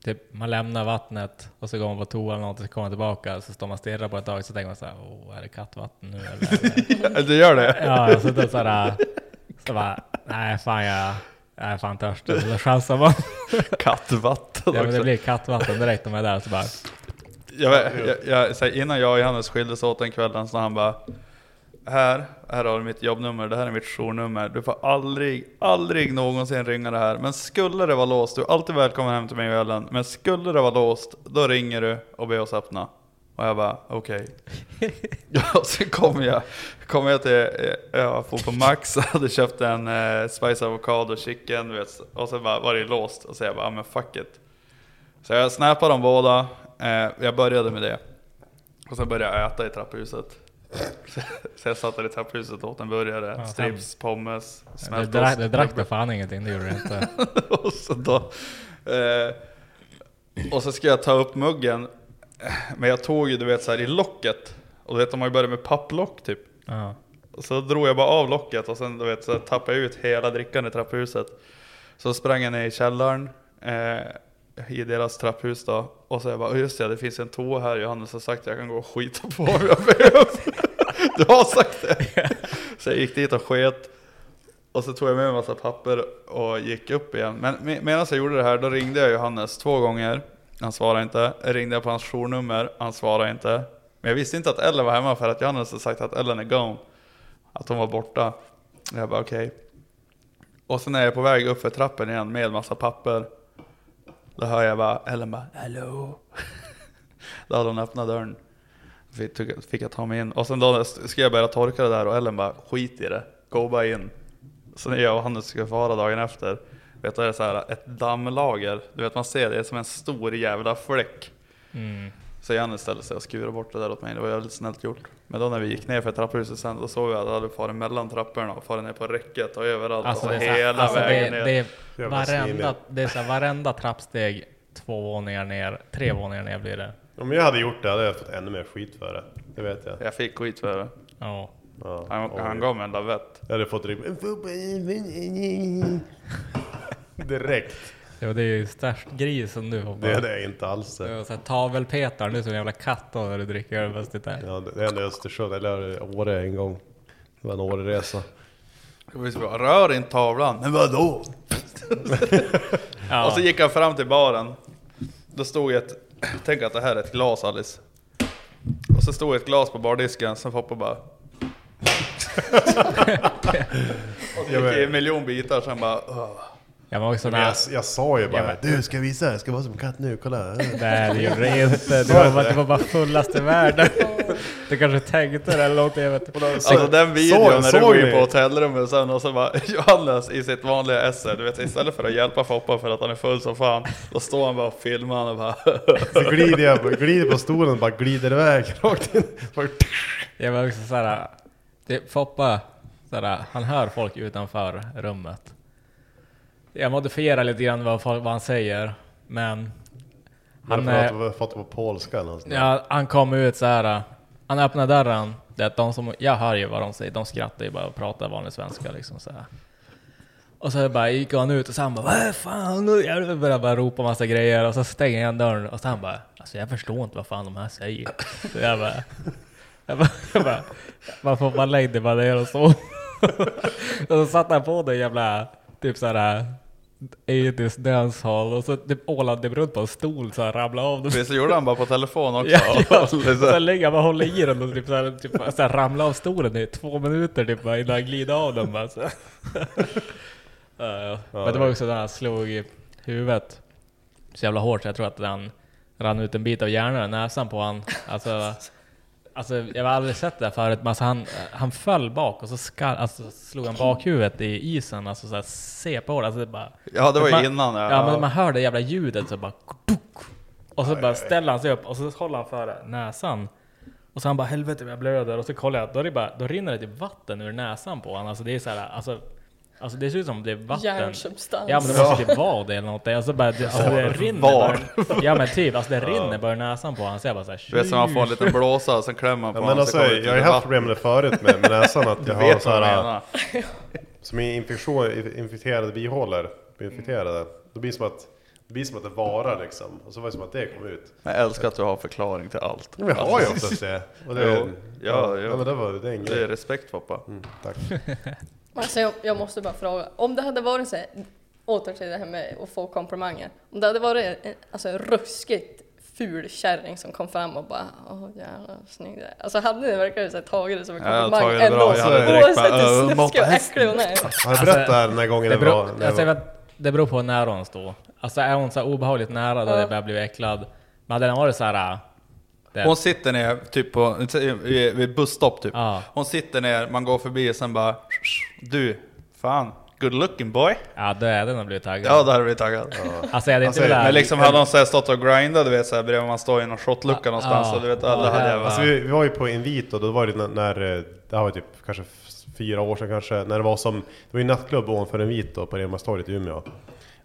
typ, man lämnar vattnet och så går man på toa eller något och så kommer man tillbaka och så står man och stirrar på ett tag så tänker man så här, åh, är det kattvatten nu eller? Du gör det? ja, så då så här, så bara, nej fan jag, jag är fan törstig. Så då chansar man. Kattvatten Ja men det blir kattvatten direkt om jag är där så bara, Jag, jag, jag, så här, innan jag och Johannes skildes åt den kvällen så han bara här, här har du mitt jobbnummer, det här är mitt journummer. Du får aldrig, aldrig någonsin ringa det här. Men skulle det vara låst, du är alltid välkommen hem till mig och Ellen. Men skulle det vara låst, då ringer du och ber oss öppna. Och jag bara, okej. ja, och sen kom jag, kom jag till, jag får på Max, hade köpt en eh, Spice Avocado Chicken, du vet. Och sen bara var det låst. Och så jag bara, "Ja, men fuck it. Så jag snappade dem båda, eh, jag började med det. Och sen började jag äta i trapphuset. Så jag satt där i trapphuset och åt en burgare, Ja, strips, pommes, Det smält drack, det drack det fan ingenting, det gjorde det inte. och så då... Eh, och så ska jag ta upp muggen. Men jag tog ju du vet så här i locket. Och du vet de har ju börjat med papplock typ. Ja. Och så drog jag bara av locket och sen du vet, så tappade jag ut hela drickan i trapphuset. Så sprang jag ner i källaren eh, i deras trapphus då. Och så jag bara, "Åh, just det, det finns en toa här. Johannes har sagt att jag kan gå och skita på om jag. Du har sagt det. Så jag gick dit och sket. Och så tog jag med en massa papper och gick upp igen. Men med, medan jag gjorde det här, då ringde jag Johannes två gånger. Han svarade inte. Jag ringde på hans journummer, han svarade inte. Men jag visste inte att Ellen var hemma för att Johannes hade sagt att Ellen är gone. Att hon var borta. Jag bara okej. Och sen är jag på väg upp för trappen igen med massa papper. Då hör jag bara, Ellen bara Hallå? Då hade hon öppnat dörren. Fick, fick jag ta mig in. Och sen då ska jag börja torka det där och Ellen bara skit i det. Gå bara in. Så när jag och Hannes ska fara dagen efter. Vet du, det är så här ett dammlager. Du vet man ser det, det är som en stor jävla fläck. Mm. Så Janne ställde sig och skurade bort det där åt mig. Det var väldigt snällt gjort. Men då när vi gick ner för trapphuset sen, då såg vi att det hade farit mellan trapporna och farit ner på räcket och överallt. Alltså, och hela alltså vägen det, ner. det är Jävla varenda, det är så här, varenda trappsteg två våningar ner, tre våningar ner blir det. Om jag hade gjort det hade jag fått ännu mer skit för det. Det vet jag. Jag fick skit för det. Ja. Ja, Han, oj. han gav mig en lavett. Jag hade fått rip... Direkt. Ja, det är ju störst grisen du har Det är det inte alls. Det var så här, tavelpetar nu som en jävla katt då när du dricker öl fast det är. Ja, det är i Östersund, eller Åre en gång. Det var en Åreresa. Rör inte tavlan. Men vadå? Ja. Och så gick han fram till baren. Då stod ett, tänk att det här är ett glas Alice. Och så stod ett glas på bardisken, sen Foppa bara... och så gick det i en miljon bitar, sen bara... "Åh." Jag var också Men jag, jag sa ju bara Du ska jag visa, jag ska vara som katt nu, kolla. Nej det gjorde det inte. Det var, bara, det var bara fullaste världen. Du kanske tänkte det eller något, jag vet inte. Alltså den videon såg- när du såg går in på hotellrummet sen och så bara Johannes i sitt vanliga esse, du vet istället för att hjälpa Foppa för att han är full som fan, då står han bara och filmar och bara Så glider jag glider på stolen och bara glider iväg rakt in. Jag var också såhär, Foppa, såhär, han hör folk utanför rummet. Jag modifierar lite grann vad, vad han säger, men Han han, pratar pratar på polska eller något ja, han kom ut så här. han öppnar dörren, det är att de som, jag hör ju vad de säger, de skrattar ju bara och pratar vanlig svenska liksom så här. Och så bara gick han ut och så han bara Vad fan nu? Jag började bara ropa massa grejer och så stänger igen dörren och så han bara Alltså jag förstår inte vad fan de här säger. Så jag bara Jag bara, jag bara Man får bara lägga dig bara ner och så. och så satte han på den jävla typ såhär 80s dancehall och så typ ålade det runt på en stol så här ramlade av den. Det så gjorde han bara på telefon också. Ja, ja. Så- Så han bara och håller i den och typ såhär, typ såhär ramla av stolen i två minuter typ innan han glider av den bara. Så. Ja, ja. Men det var också när han slog i huvudet så jävla hårt så jag tror att han rann ut en bit av hjärnan i näsan på han. Alltså, alltså jag har aldrig sett det där förut, men alltså han, han föll bak och så skall, alltså, slog han bakhuvudet i isen, alltså såhär se på det. Alltså, det bara, Ja det var man- innan ja. Ja men man hör det jävla ljudet så bara. Och så bara ställer han sig upp och så håller han för näsan. Och så han bara helvete jag blöder och så kollar jag, då, är det bara, då rinner det typ vatten ur näsan på honom. Alltså det är så här, alltså, alltså det ser ut som det är vatten. Järnsubstans. Ja men det måste typ vara det eller något. Alltså bara, det, alltså det rinner Var? bara, Ja men typ, alltså det rinner bara näsan på honom. Så jag bara såhär Du vet som man får en liten blåsa och sen klämmer man på Ja, honom, men alltså, jag har ju haft problem med det förut med, med näsan att jag har vet så vad jag här, menar. som är infektion, infekterade bihålor, infekterade. Det blir som att det blir som att det varar liksom. Och så var det som att det kom ut. Jag älskar att du har förklaring till allt. Men jag har ju oftast det. Och det Jo, ja, ja. men det var det är en Det är respekt Foppa. Mm, tack. Alltså jag, jag måste bara fråga, om det hade varit så här, åter till det här med att få komplimanger. Om det hade varit en, alltså, ruskigt ful kärring som kom fram och bara Åh jävlar snygg det är." Alltså hade ni verkligen så här tagit det som en Ja, komplimang det bra. ändå? Jag hade direkt Oavsett bara, hur "Öh, snuskig och hästen." äcklig hon är. Har jag berättat den här gången det Det beror, var... alltså, jag var vet, det beror på när hon står. Alltså är hon så här obehagligt nära där Ja. det börjar bli äcklad. Men hade den varit så här... Det, Hon sitter ner typ på, vid busstopp typ. Ja. Hon sitter ner, man går förbi och sen bara Du, fan, good looking boy. ja, då är den har blivit taggad. Ja, där har vi taggad. Alltså jag hade inte Alltså. Men liksom hade hon så här stått och grindat du vet såhär bredvid man står i någon shotlucka någonstans Ja. och du vet alla Ja, hade jag Alltså vi, vi var ju på Invito, då var det när, när eh, det här var typ kanske fyra år sedan kanske, när det var som, det var ju nattklubb ovanför Invito på Renmarkstorget i Umeå.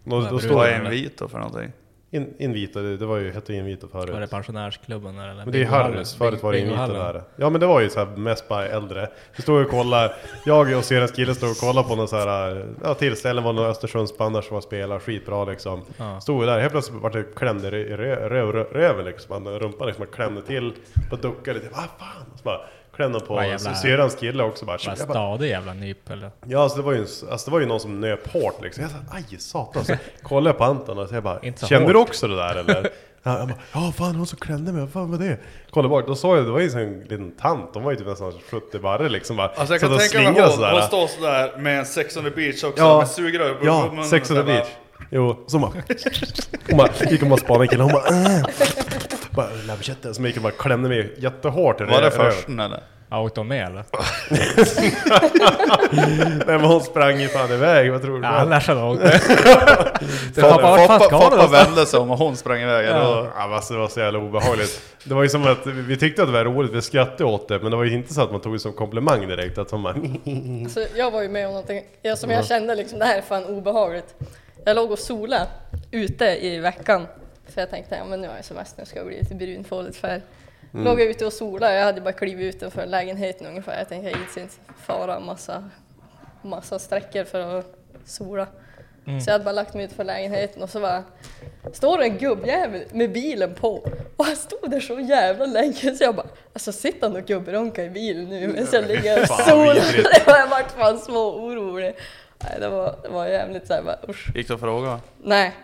Då, då stod Vad det, är en vito för någonting? In, Invito, det, det var ju, hette ju Invito förut. Var det pensionärsklubben där eller? Men det är? Harrys, förut var det Bingohallen. där. Ja men det var ju så här mest bara äldre. Vi stod och kollade, jag och Sirens kille stod och kollade på någon så här, ja tillställning var någon Östersundsbandare som var spelare, skitbra liksom. Ja. Stod där, helt plötsligt vart det klämd i rö- rö- rö- rö- röven liksom. Han- Rumpan liksom klämde till, bara duckade lite, vad fan? Så bara han på Vad jävla- Sirens kille också bara. Bara stadig jävla nyp eller? Ja alltså det, var ju, alltså det var ju någon som nöp hårt liksom. Jag sa aj satan. Så kollade jag på Anton och så jag bara, Inte så kände hårt. du också det där eller? Ja, jag bara, ja fan hon som klämde mig, vad fan var det? Kollade bort, då såg jag, det var ju en liten tant, de var ju typ nästan 70 barre liksom bara. Alltså jag kan tänka mig hon, sådär. hon står sådär med en Sex on the beach också, Ja. med sugrör på Ja, munnen Sex on the och sådär beach. Jo, så bara... Hon bara, gick och bara spanade en kille, hon bara äh. Bara lammköttet, så gick och bara klämde mig jättehårt i. Var det försten eller? Åkte hon med eller? Nej men hon sprang ju fan iväg, vad tror du? Ja, annars hade hon åkt med. Foppa, hon vände sig om och hon sprang iväg. Ja, Ja. alltså, det var så jävla obehagligt. Det var ju som att vi tyckte att det var roligt, vi skrattade åt det, men det var ju inte så att man tog det som komplimang direkt. Att de bara, Så jag var ju med om någonting jag, som jag kände liksom, det här är fan obehagligt. Jag låg och sola ute i veckan. För jag tänkte, ja men nu har jag semester, nu ska jag bli lite brunfådigt färg. Låg jag ute och sola, jag hade bara klivit utanför lägenheten ungefär. Jag tänkte, jag inte fara massa, massa sträckor för att sola. Så jag hade bara lagt mig utanför lägenheten och så bara står det en gubbjävel med bilen på och han stod där så jävla länge så jag bara alltså sitter han och gubbronka i bilen nu medan jag ligger och solar. Jag vart fan så orolig. Nej, det var, det var jävligt såhär bara usch. Gick du och frågade? Nej,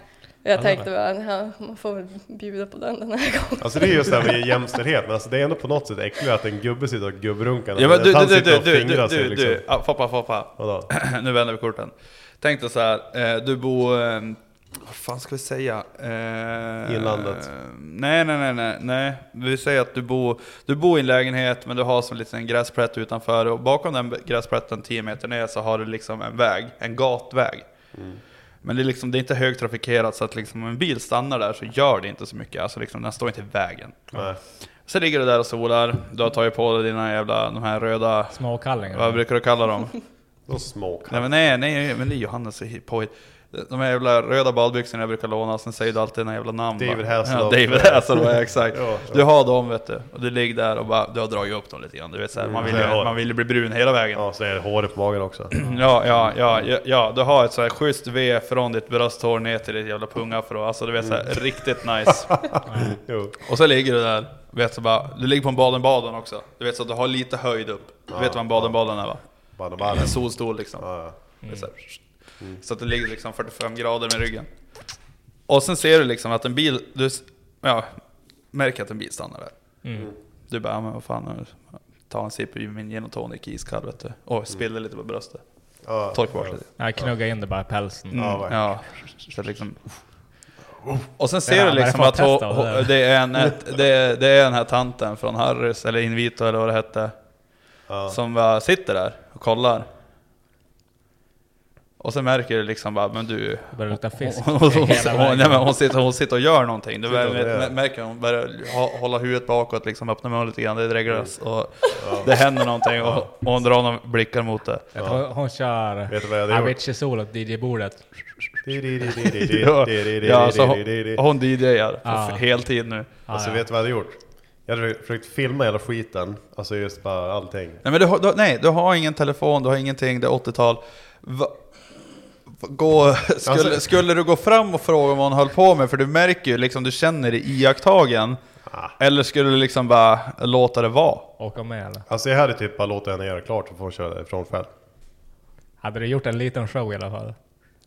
jag tänkte bara ja, man får väl bjuda på den den här gången. Alltså det är just det här med jämställdhet, men alltså det är ändå på något sätt äckligt att en gubbe sitter och gubbrunkar. Ja men du, Han du, du, du, du, du, sig, du, liksom. du, Foppa, Foppa. Vadå? nu vänder vi korten. Tänk dig så här, eh, du bor, eh, vad fan ska vi säga? Eh, Inlandet. nej, nej, nej, nej, nej. Vi säger att du bor, du bor i en lägenhet men du har som en liten gräsplätt utanför och bakom den gräsplätten 10 meter ner så har du liksom en väg, en gatväg. Men det är, liksom, det är inte högtrafikerat så att liksom om en bil stannar där så gör det inte så mycket. Alltså liksom, den står inte i vägen. Nej. Så ligger du där och solar, du har tagit på dig dina jävla, de här röda, Småkallingar. vad brukar du kalla dem? De små Nej men nej, nej, men det är Johannes påhitt. De här jävla röda badbyxorna jag brukar låna, sen säger du alltid en jävla namn. David. Hasselhoff. Ja, David Hasselhoff, ja, exakt. Ja, ja. Du har dem vet du, och du ligger där och bara, du har dragit upp dem lite grann. Du vet, så här, man, vill ju, Mm, man vill ju bli brun hela vägen. Ja. Så är det håret på magen också. Ja, ja, ja, ja, du har ett så här schysst V från ditt brösthår ner till ditt jävla pungafro. Alltså du vet så här, Mm. riktigt nice. Jo. Och så ligger du där, vet så bara, du ligger på en Baden-Baden också. Du vet så att du har lite höjd upp. Du vet vad en Baden-Baden är va? Bara, bara. En solstol liksom. Ja, ja. Det är Så, här, så att det ligger liksom 45 grader med ryggen. Och sen ser du liksom att en bil, du ja, märker att en bil stannar där. Mm. Du bara, ja, men vad fan, ta en sipp ur min gin och tonic iskall vet du. Och spiller lite på bröstet. Ja, Torka bort lite. Jag knugga in det bara i pälsen. Mm, Ja, ja, så att liksom... Och sen Ja, ser du är det liksom att det är en, ett, det, är, det är den här tanten från Harrys, eller Invito eller vad det hette, Ja. som bara sitter där och kollar. Och sen märker du liksom bara, men du... Det börjar lukta fisk. Hon, hon, hon, hon, nej, men hon, sitter, hon sitter och gör någonting. Du mär- märker hon börjar hålla huvudet bakåt, liksom, öppna munnen lite grann, det dreglas. Och det händer någonting och, och hon drar några blickar mot det. Tror Hon kör Vet du vad jag hade gjort? Avicii solo åt DJ-bordet. Ja, ja, så hon, hon DJar Ja. för heltid nu. Alltså vet du vad jag hade gjort? Jag hade försökt filma hela skiten, alltså just bara allting. Nej men du, har- du, nej, du har ingen telefon, du har ingenting, det är 80-tal. Gå, skulle, Alltså- skulle du gå fram och fråga vad hon höll på med? För du märker ju, liksom, du känner dig iakttagen. Ah. Eller skulle du liksom bara låta det vara? Åka med eller? Alltså jag hade typ bara låtit henne göra klart så får hon köra ifrån själv. Hade du gjort en liten show i alla fall?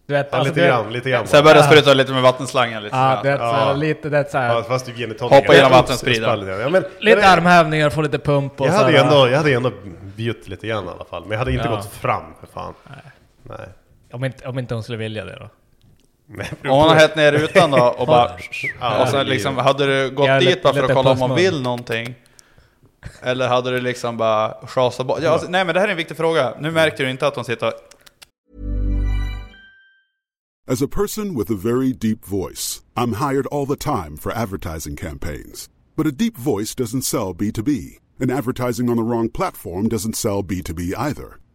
Du vet, Ja, alltså, lite det- grann, lite grann. Så jag började Ja. spruta lite med vattenslangen lite Ja, det är så Ja. lite, det är så här, Ja, fast du ger. Hoppa genom vattenspridaren. spallet, Ja, men, lite armhävningar, får lite pump och Jag så hade, här, ändå, jag hade ändå bjudit lite grann i alla fall. Men jag hade inte Ja. gått fram för fan. Nej. Om inte, om inte hon skulle vilja det då. Om hon har hett ner rutan då och bara... Ja, och sen det- liksom, hade du gått Ja, dit bara för att kolla om hon vill någonting? Eller hade du liksom bara chasat bort? Ja, alltså, nej men det här är en viktig fråga. Nu märker du inte att hon sitter och... As a person with a very deep voice, I'm hired all the time for advertising campaigns. But a deep voice doesn't sell B2B, and advertising on the wrong platform doesn't sell B2B either.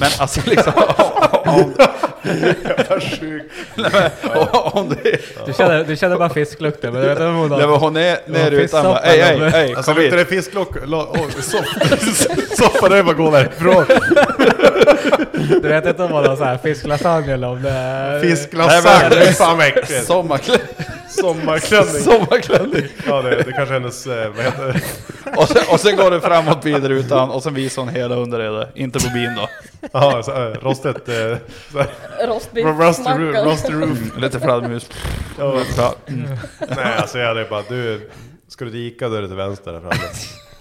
Men alltså liksom... om, det. Du känner, du känner bara fisklukten, men du vet inte om hon har... hon är ner Ja, utan bara, ej ej ej, Alltså luktar det fisklock... lo- soff- Soffa, det är bara gå därifrån. Du vet inte om hon har så här fisklasagne eller om det är... Fisklasagne, det är fan vad äckligt. Sommarklänning. Sommarklänning. Sommarklänning. Ja, det, det kanske är hennes... eh, Vad heter det? Och sen, och sen går du framåt bilrutan och sen visar hon hela underredet. Inte på bin då. Ja, så, äh, rostet... Eh. Rostbiff, Rusty, roof. Lite fladdermus. Ja. Mm. Nej, alltså jag hade bara du... Ska du Ica då är det till vänster där framme.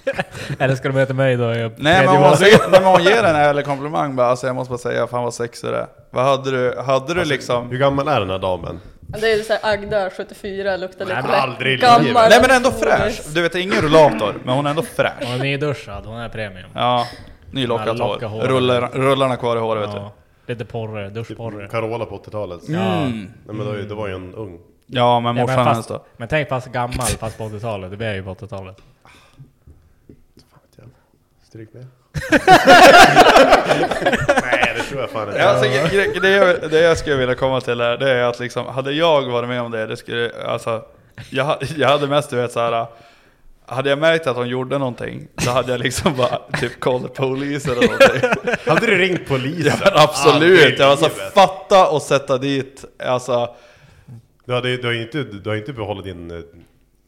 Eller ska de möta mig då? Jag Nej men, hon, säger, nej, men hon ger en ärlig komplimang bara, alltså jag måste bara säga, fan vad sexig du är. Vad hade du, hade du liksom... Hur gammal är den här damen? Det är såhär Agda 74, luktar lite Nej, men aldrig gammal. Nej men ändå fräsch. Du vet, ingen rullator, men hon är ändå fräsch. Hon är nyduschad, hon är premium. Ja, nylockat Ja, locka hår. hår. Rullar, rullarna kvar i håret vet du. Ja, lite porre, duschporre. Carola på 80-talet. Ja. Nej men då, det var ju en ung. Ja men Ja, morsan men, hennes fast, då. men tänk fast gammal fast på 80-talet, det blir ju på 80-talet. Stryk med. Nej det tror jag fan inte. Ja, alltså, det, jag, det jag skulle vilja komma till är, det är att liksom, hade jag varit med om det, det skulle, alltså, jag, jag hade mest du vet såhär, hade jag märkt att hon gjorde någonting, då hade jag liksom bara typ the police eller någonting. Hade du ringt polisen? Ja absolut, i jag alltså livet. fatta och sätta dit, alltså Du, hade, du har ju inte, du har inte behållit din eh,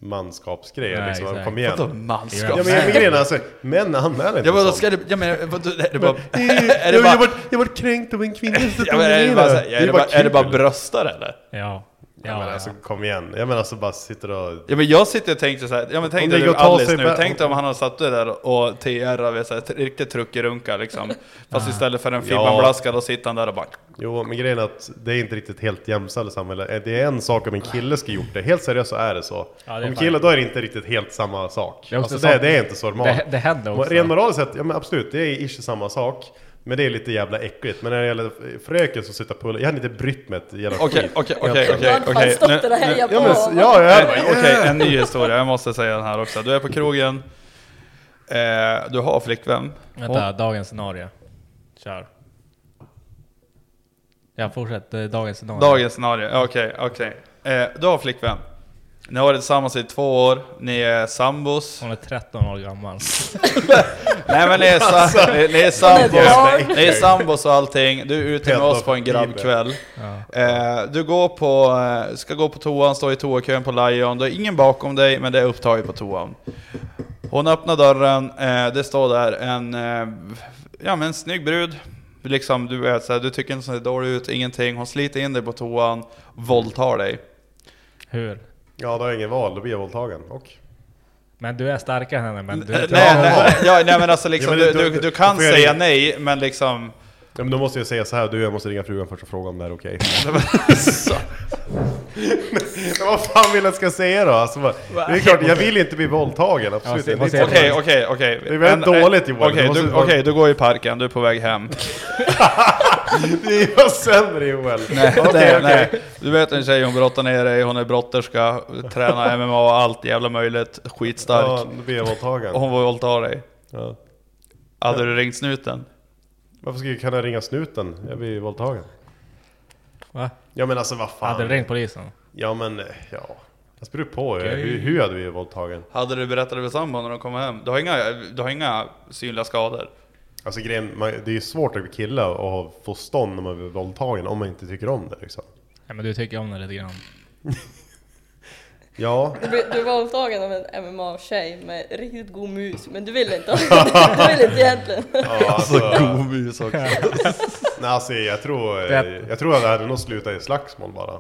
manskapsgrej Nej, liksom. Kom igen. vadå manskap? Ja men, men grejen är alltså, män anmäler inte Ja men ska det, jag menar, vadå, är det bara, är det jag, jag, bara, vart, jag vart kränkt av en kvinna ja, men är det bara, är det bara, är det bara bröstar eller? Ja. Ja, Ja, men ja. alltså kom igen. Jag menar alltså bara sitter och... Ja men jag sitter och tänkte såhär, ja men Om tänk det dig ta Alice nu, tänk dig om han har satt dig där och TR så här, riktigt truckerunka liksom. Fast istället för en Ja. Fibban-blaska då sitter han där och bara Jo, men grejen är att det är inte riktigt helt jämställt samhälle. Det är en sak om en kille ska gjort det. Helt seriöst så är det så. Ja, det är om kille, då är det inte riktigt helt samma sak. Det alltså, det, det är inte så normalt. Det, det händer också. Rent moraliskt sett, ja men absolut, det är ish samma sak. Men det är lite jävla äckligt. Men när det gäller fröken som sitter på jag hade inte brytt mig ett jävla Okej, skit. okej, okej, okej, Jag hade fan stått där och hejat Ja, på. men, ja, jag bara, Okej, yeah. en ny historia, jag måste säga den här också. Du är på krogen, eh, du har flickvän. Vänta, dagens scenario. Kör. Ja, fortsätt. Dagens scenario. Dagens scenario, okej, okej. Eh, du har flickvän. Ni har varit tillsammans i två år, ni är sambos. Hon är 13 år gammal. Nej men ni är, sa- Alltså, ni, ni är Det är sambos, ni är sambos och allting. Du är ute med oss på en grabbkväll. Eh, du går på, eh, ska gå på toan, står i toakön på Lion. Det är ingen bakom dig, men det är upptaget på toan. Hon öppnar dörren, eh, det står där en, eh, ja men en snygg brud. Liksom, du vet såhär, du tycker inte så dålig ut, ingenting. Hon sliter in dig på toan, våldtar dig. Hur? Ja, då har jag ingen val, då blir jag våldtagen. Och? Men du är starkare än henne, men du... Nej, nej, ja, nej men alltså liksom, Ja, men du, du, du kan säga ringa. nej, men liksom... Ja, men då måste jag säga så här, du jag måste ringa frugan först och fråga om det är okej. Men vad fan vill jag ska säga då? Alltså, vad- det är klart, jag vill inte bli våldtagen, absolut inte. Okej, okej, okej. Det är väldigt En- dåligt, Johan. Okej, måste du, okej, du går i parken, du är på väg hem. Det är ju sämre Joel! Nej, nej, okej. nej. Du vet en tjej, hon brottar ner dig, hon är brotterska, tränar MMA och allt jävla möjligt, skitstark. Ja, jag våldtagen. Och hon våldtar dig. Ja. Hade du ringt snuten? Varför ska jag, kan jag ringa snuten? Jag blir våldtagen. Va? Ja men alltså vad fan. Hade du ringt polisen? Ja men, eh, ja. Jag beror på Okej. hur, hur hade blivit våldtagen. Hade du berättat det för sambon när de kommer hem? Du har inga, du har inga synliga skador? Alltså grejen, man, det är ju svårt att bli kille och få stånd när man blir våldtagen om man inte tycker om det liksom. Ja, men du tycker om det lite grann. Ja, Du, blir- du är våldtagen av en MMA-tjej med riktigt god mus, men du vill inte. du vill inte egentligen. ja alltså, god mus också. nej, alltså jag tror, eh, Det- jag tror att det hade nog slutat i slagsmål bara.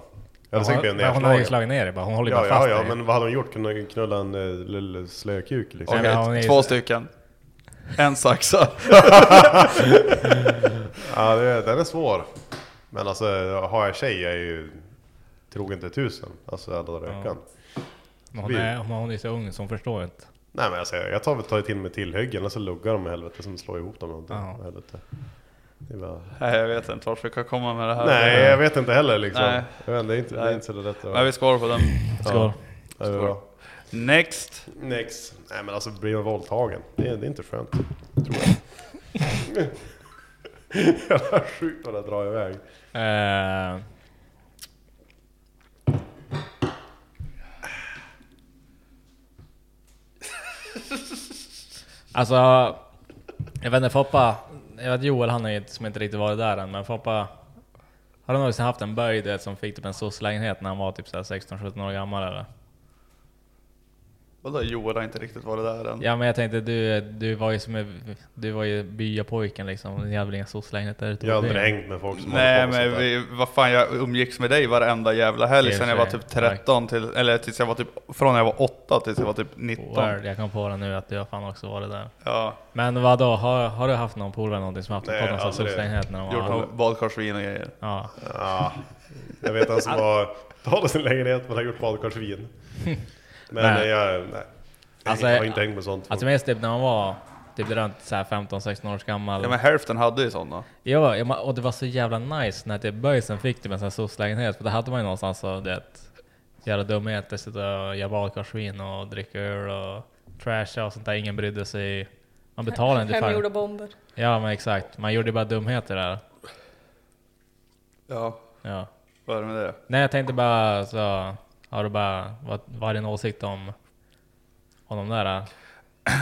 Jag hade säkert blivit Men hon har ju nedslagen. slagit ner dig bara, hon håller ju Ja, bara ja, fast ja, dig. men vad hade hon gjort? Kunde hon knulla en uh, lille slökuk liksom? Okej, men hon är ju- två stycken. En saxa. Ja, det, den är svår. Men alltså, har jag tjej jag är ju trogen till tusen. Alltså alla i veckan. Men hon, är, hon är så ung så förstår inte. Nej men alltså, jag tar, tar till med tillhyggen och så luggar de med helvete som slår ihop dem. och någonting. Ja. Helvete. Det bara... Nej, jag vet inte vart vi kan komma med det här. Nej, jag vet inte heller liksom. Nej. Jag vet, det, är inte, det är inte så lätt att... Men vi skålar på den. Skål. Ja, det bra. Next. Next. Nej men alltså, blir man våldtagen? Det är, det är inte skönt. Tror jag. Jävla sjukt vad det drar iväg. Eh, alltså, jag vet inte, Foppa, jag vet Joel han har ju inte- som inte riktigt varit där än, men Foppa, har du någonsin haft en böjd du vet, som fick typ en soc-lägenhet när han var typ 16-17 år gammal eller? Vadå Joel har inte riktigt varit där än? Ja men jag tänkte du, du var ju som en- du var ju byapojken liksom, ni hade väl inga soc-lägenheter ute Jag har på aldrig hängt med folk som Nej på men vi, vad fan jag umgicks med dig varenda jävla helg sen jag var typ 13 till, eller tills jag var typ, från när jag var 8 tills jag var typ 19. Word, jag kom på det nu att du har fan också varit där. Ja, Men vad då? Har, har du haft någon polare någonting som haft Nej, fått någon soc-lägenhet när de gjort var... något badkarsvin och grejer. Ja. Ja, jag vet han som har talat sin lägenhet men har gjort badkarsvin. Men Nej. nej. jag, nej. Alltså, jag har inte hängt med sånt. Alltså mest typ när man var typ runt så här 15-16 års gammal. Ja men hälften hade ju sådana. Ja, och det var så jävla nice när typ böjsen fick typ en sån här soc-lägenhet, för då hade man ju någonstans och det göra dumheter, sitta och göra badkarsvin och dricka öl och trasha och sånt där. Ingen brydde sig. Man betalade inte Hemgjorda för bomber. Ja men exakt, man gjorde bara dumheter där. Ja, Ja. vad är det med det? Nej jag tänkte bara så, har du bara, vad, vad är din åsikt om, om de där?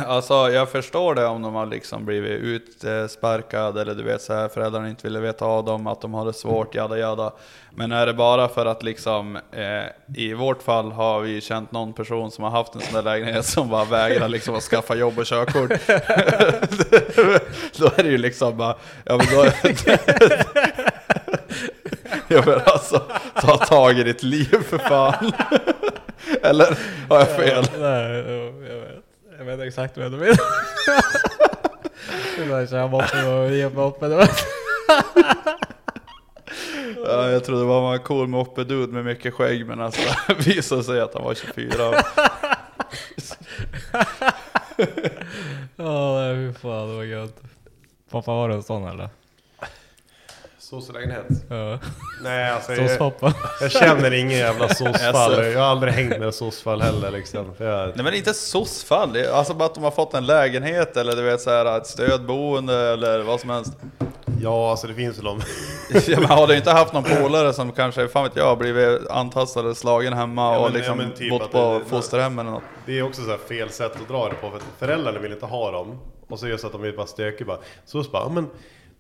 Alltså jag förstår det om de har liksom blivit utsparkad eller du vet så här föräldrarna inte ville veta av dem, att de har det svårt, jada jada. Men är det bara för att liksom, eh, i vårt fall har vi känt någon person som har haft en sån där lägenhet som bara vägrar liksom att skaffa jobb och körkort. då är det ju liksom bara, ja men då... ja men alltså, ta tag i ditt liv för fan. eller har jag fel? Nej, jag vet. Jag vet exakt vad du menar. Det var köra moppe och ge moppe. det var- Ja, jag trodde man var en cool moppe-dude med mycket skägg men alltså det visade sig att han var 24. Ja, nej fy fan det var gött. Pappa var du en sån eller? Såslägenhet? Ja. Nej alltså jag, jag känner ingen jävla såsfall. Alltså. Jag har aldrig hängt med såsfall heller liksom. Jag, Nej men inte är alltså bara att de har fått en lägenhet eller du vet så här ett stödboende eller vad som helst. ja alltså det finns ju de. Ja, men har du inte haft någon polare som kanske, fan vet jag, blivit antastad eller slagen hemma Ja, och men- liksom ja, typ bott på det- fosterhem eller något? Det är också så här fel sätt att dra det på för att föräldrarna vill inte ha dem. Och så är det så att de är bara stökiga bara. Så bara, ja, men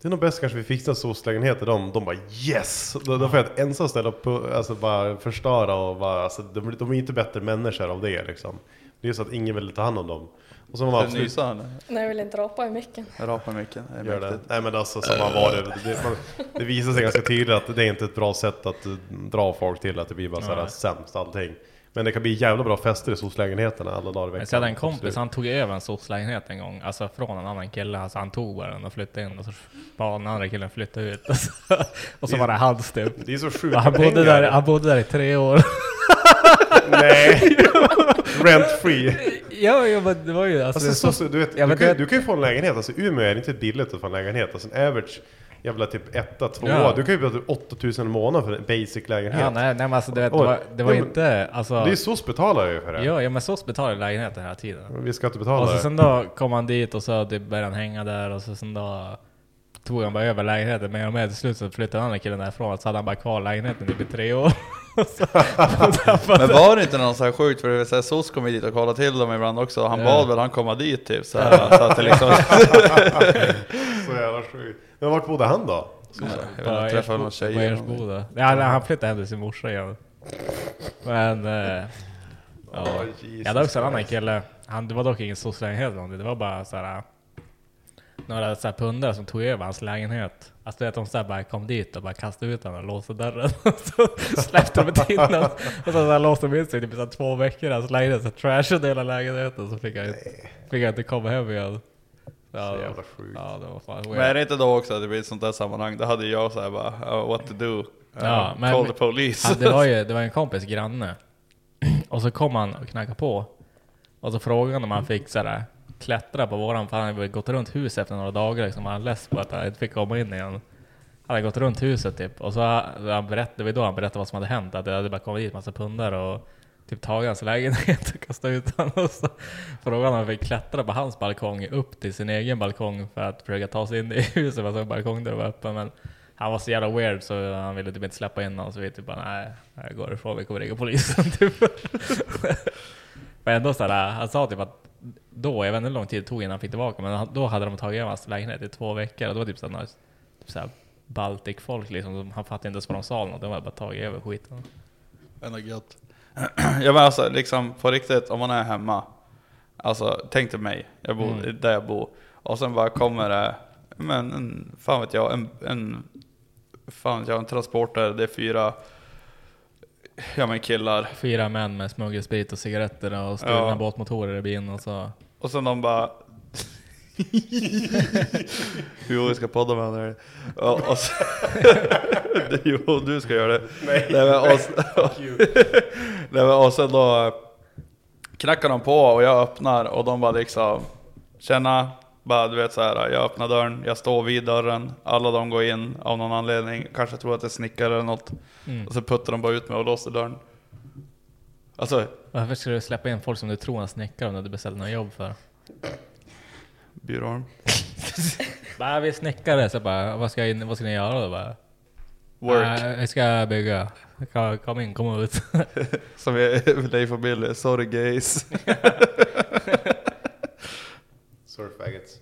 det är nog bäst kanske vi fixar en SOS-lägenhet till dem. De bara yes! Då, då får jag ett ensam ställe pu- alltså bara förstöra och bara, alltså, de, de är inte bättre människor av det liksom. Det är så att ingen vill ta hand om dem. Och så var man du absolut nysa eller? Nej, jag vill inte rapa i micken. Rapa mycket. Det är Gör det. Nej men alltså som har varit, det, man, det visar sig ganska tydligt att det är inte ett bra sätt att eh, dra folk till, att det blir bara såhär Nej. sämst allting. Men det kan bli jävla bra fester i SOS-lägenheterna alla dagar i veckan. Jag hade en kompis, Absolut. han tog över en soc-lägenhet en gång, alltså från en annan kille. Alltså han tog bara den och flyttade in och så bad den andra killen flytta ut. Och så, och så var det hans typ. Det är så sjuka Han bodde, pengar. där, han bodde där i tre år. Nej! Rent free. ja, ja men det var ju alltså, Alltså, det så, så, du, vet, Ja, du, kan, det- du kan ju få en lägenhet, alltså Umeå är det inte billigt att få en lägenhet. Alltså en average jävla typ etta, tvåa. Ja. Du kan ju betala typ 8000 i månaden för en basic lägenhet. Ja, nej, nej men alltså det, det Oj. var, det var Ja, men- inte, alltså... Det är SOS betalar ju för det. Ja, ja men SOS betalade lägenheten hela tiden. Vi ska inte betala Och så det. sen då kom han dit och så typ började han hänga där och så sen då tog han bara över lägenheten mer och mer. Till slut så flyttade den andra killen därifrån och så hade han bara kvar lägenheten typ i tre år. Så- Men var det inte någon så här sjukt, för det vill säga SOS kom ju dit och kollade till dem ibland också, han bad väl han komma dit typ så, här, så att det liksom... Så jävla sjukt. Men vart bodde han då? jag vet inte, På träffade någon tjej på eller någonting. Ja, nej, han flyttade hem till sin morsa igen. Men... Eh, ja. Jag hade också en annan kille. Han, det var dock ingen någonting. Det var bara såhär... Några så här pundare som tog över hans lägenhet. Alltså du vet, de så här bara kom dit och bara kastade ut honom och låste dörren. så släppte de inte in honom. Och så, så här låste de in sig i typ så två veckor i hans lägenhet. Så trashade hela lägenheten. Så fick han, fick han inte komma hem igen. Ja, Så jävla sjukt. Ja, det var fan Men är det inte då också att det blir ett sånt där sammanhang, då hade jag såhär bara, oh, what to do? Uh, Ja, men- call the police. Han, det, var ju, det var en kompis granne. Och så kom han och knackade på. Och så frågade han om han fick sådär klättra på våran, för han hade gått runt huset efter några dagar liksom. Han var less på att han inte fick komma in igen. Han hade gått runt huset typ. Och så han berättade, det var då han berättade vad som hade hänt. Att det hade bara kommit dit massa pundar och typ tagit hans lägenhet och kastat ut honom. Och så frågade han om han fick klättra på hans balkong upp till sin egen balkong för att försöka ta sig in i huset. Fast balkongdörren var öppen. Men han var så jävla weird så han ville typ inte släppa in honom. Så vi typ bara nej, jag går ifrån, vi kommer ringa polisen. Typ. men ändå såhär, han sa typ att då, jag vet inte hur lång tid det tog innan han fick tillbaka, men då hade de tagit över hans lägenhet i två veckor. Och det var typ såhär, typ såhär Baltic-folk liksom, som- han fattade inte ens vad de sa något, de hade bara tagit över skiten. Ändå gött. ja men alltså liksom på riktigt, om man är hemma. Alltså tänk dig mig, jag bor Mm. där jag bor. Och sen bara kommer det, men en, fan vet jag, en, en, fan vet jag, en transporter, det är fyra, ja men killar. Fyra män med smuggelsprit och cigaretter och stulna Ja. båtmotorer i bilen och så... Och sen de bara... jo, vi ska podda med honom. Och, och så... jo, du ska göra det. Nej. men, och, Nej, men, och sen då knackar de på och jag öppnar och de bara liksom Tjena, bara du vet så här. jag öppnar dörren, jag står vid dörren, alla de går in av någon anledning, kanske tror att det är snickare eller något. Mm. Och så puttar de bara ut mig och låser dörren. Alltså, Varför ska du släppa in folk som du tror är snickare om du hade beställt något jobb för? byrån. Bara, vi är snickare, så bara, vad ska, jag, vad ska ni göra då? Bara, Work. "Nej, jag ska bygga. Kom, kom in, kom ut. Som är Leif och Billy, sorry gays. Surf faggots.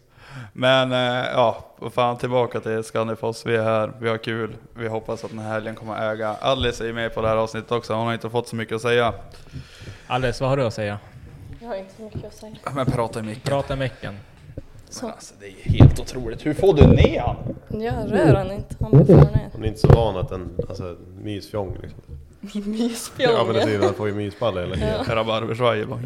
Men eh, ja, vad fan tillbaka till Scandifoss. Vi är här, vi har kul. Vi hoppas att den här helgen kommer att äga. Alice är med på det här avsnittet också, hon har inte fått så mycket att säga. Alice, vad har du att säga? Jag har inte så mycket att säga. Men prata i micken. Prata i micken. Så. Alltså, det är helt otroligt. Hur får du ner han? Jag rör han inte, han bara far ner. Hon är inte så van att en alltså, mysfjong liksom. Ja men det är han får ju mysballe hela tiden. Rabarbersvaj bara.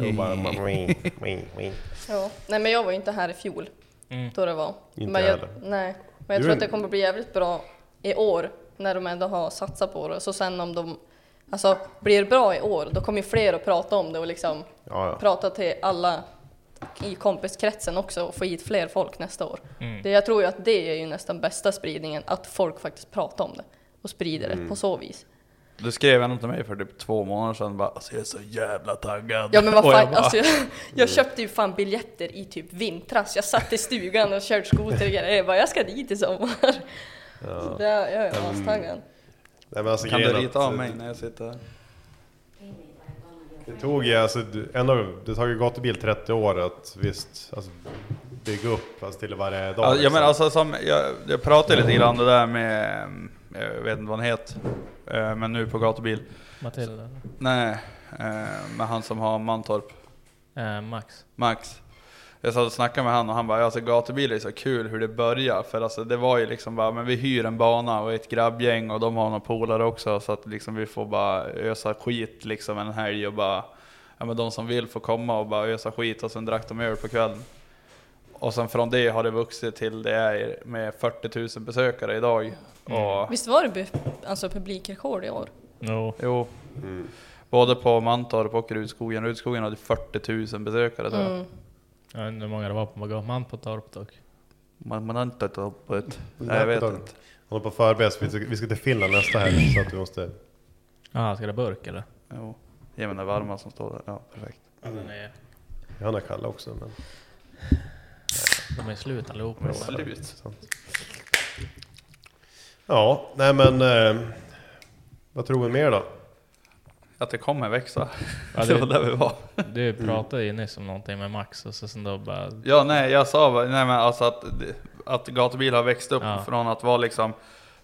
Ja. Nej men jag var ju inte här i fjol. Mm. Då det var. Inte men jag, heller. Nej. Men jag Du tror att det kommer bli jävligt bra i år. När de ändå har satsat på det. Så sen om de alltså, blir bra i år, då kommer ju fler att prata om det och liksom Ja, ja. prata till alla i kompiskretsen också och få hit fler folk nästa år. Mm. Det, jag tror ju att det är ju nästan bästa spridningen, att folk faktiskt pratar om det och sprider Mm. det på så vis. Du skrev ändå till mig för typ två månader sedan bara alltså jag är så jävla taggad. Ja men vad fan, jag bara, alltså, jag, jag köpte ju fan biljetter i typ vintras. Jag satt i stugan och körde skoter och grejer. Jag bara, jag ska dit i sommar. Så det, jag är astaggad. Nej, men alltså, Kan du rita av mig när jag sitter här? Det tog ju alltså, ändå, det tar ju gatubil 30 år att visst, alltså, bygga upp alltså, till varje dag. Ja, ja liksom. men alltså som, jag, jag pratade lite grann det där med, mm, jag vet inte vad han heter, eh, men nu på gatubil. Matilda? Nej, eh, med han som har Mantorp, Eh, Max? Max. Jag satt och snackade med han och han bara, alltså gatubil är så kul hur det börjar. För alltså det var ju liksom bara, men vi hyr en bana och ett grabbgäng och de har några polare också. Så att liksom vi får bara ösa skit liksom en helg och bara, ja men de som vill får komma och bara ösa skit och sen drack de öl på kvällen. Och sen från det har det vuxit till det är med 40 000 besökare idag. Och, Visst var det alltså publikrekord i år? Jo. jo, både på Mantorp och Rudskogen. Rudskogen hade 40 000 besökare tror jag. Mm. Jag vet inte hur många det var på man på Torp dock. Man, man har inte tagit upp ett... Nej, jag vet inte. Håller på att förbereda vi ska- vi ska till Finland nästa helg så att vi måste... Jaha, ska det burk eller? Jo. Ge mig den varma som står där. Ja, perfekt. Är, Han har Kalle också men... de är slut allihopa. Slut. Sant. Ja, nej men... Eh, vad tror vi mer då? Att det kommer växa. Ja, det var det, där vi var. du pratade ju nyss om någonting med Max och så sen då bara... Ja, nej, jag sa bara, nej men alltså att, att gatubil har växt upp Ja. från att vara liksom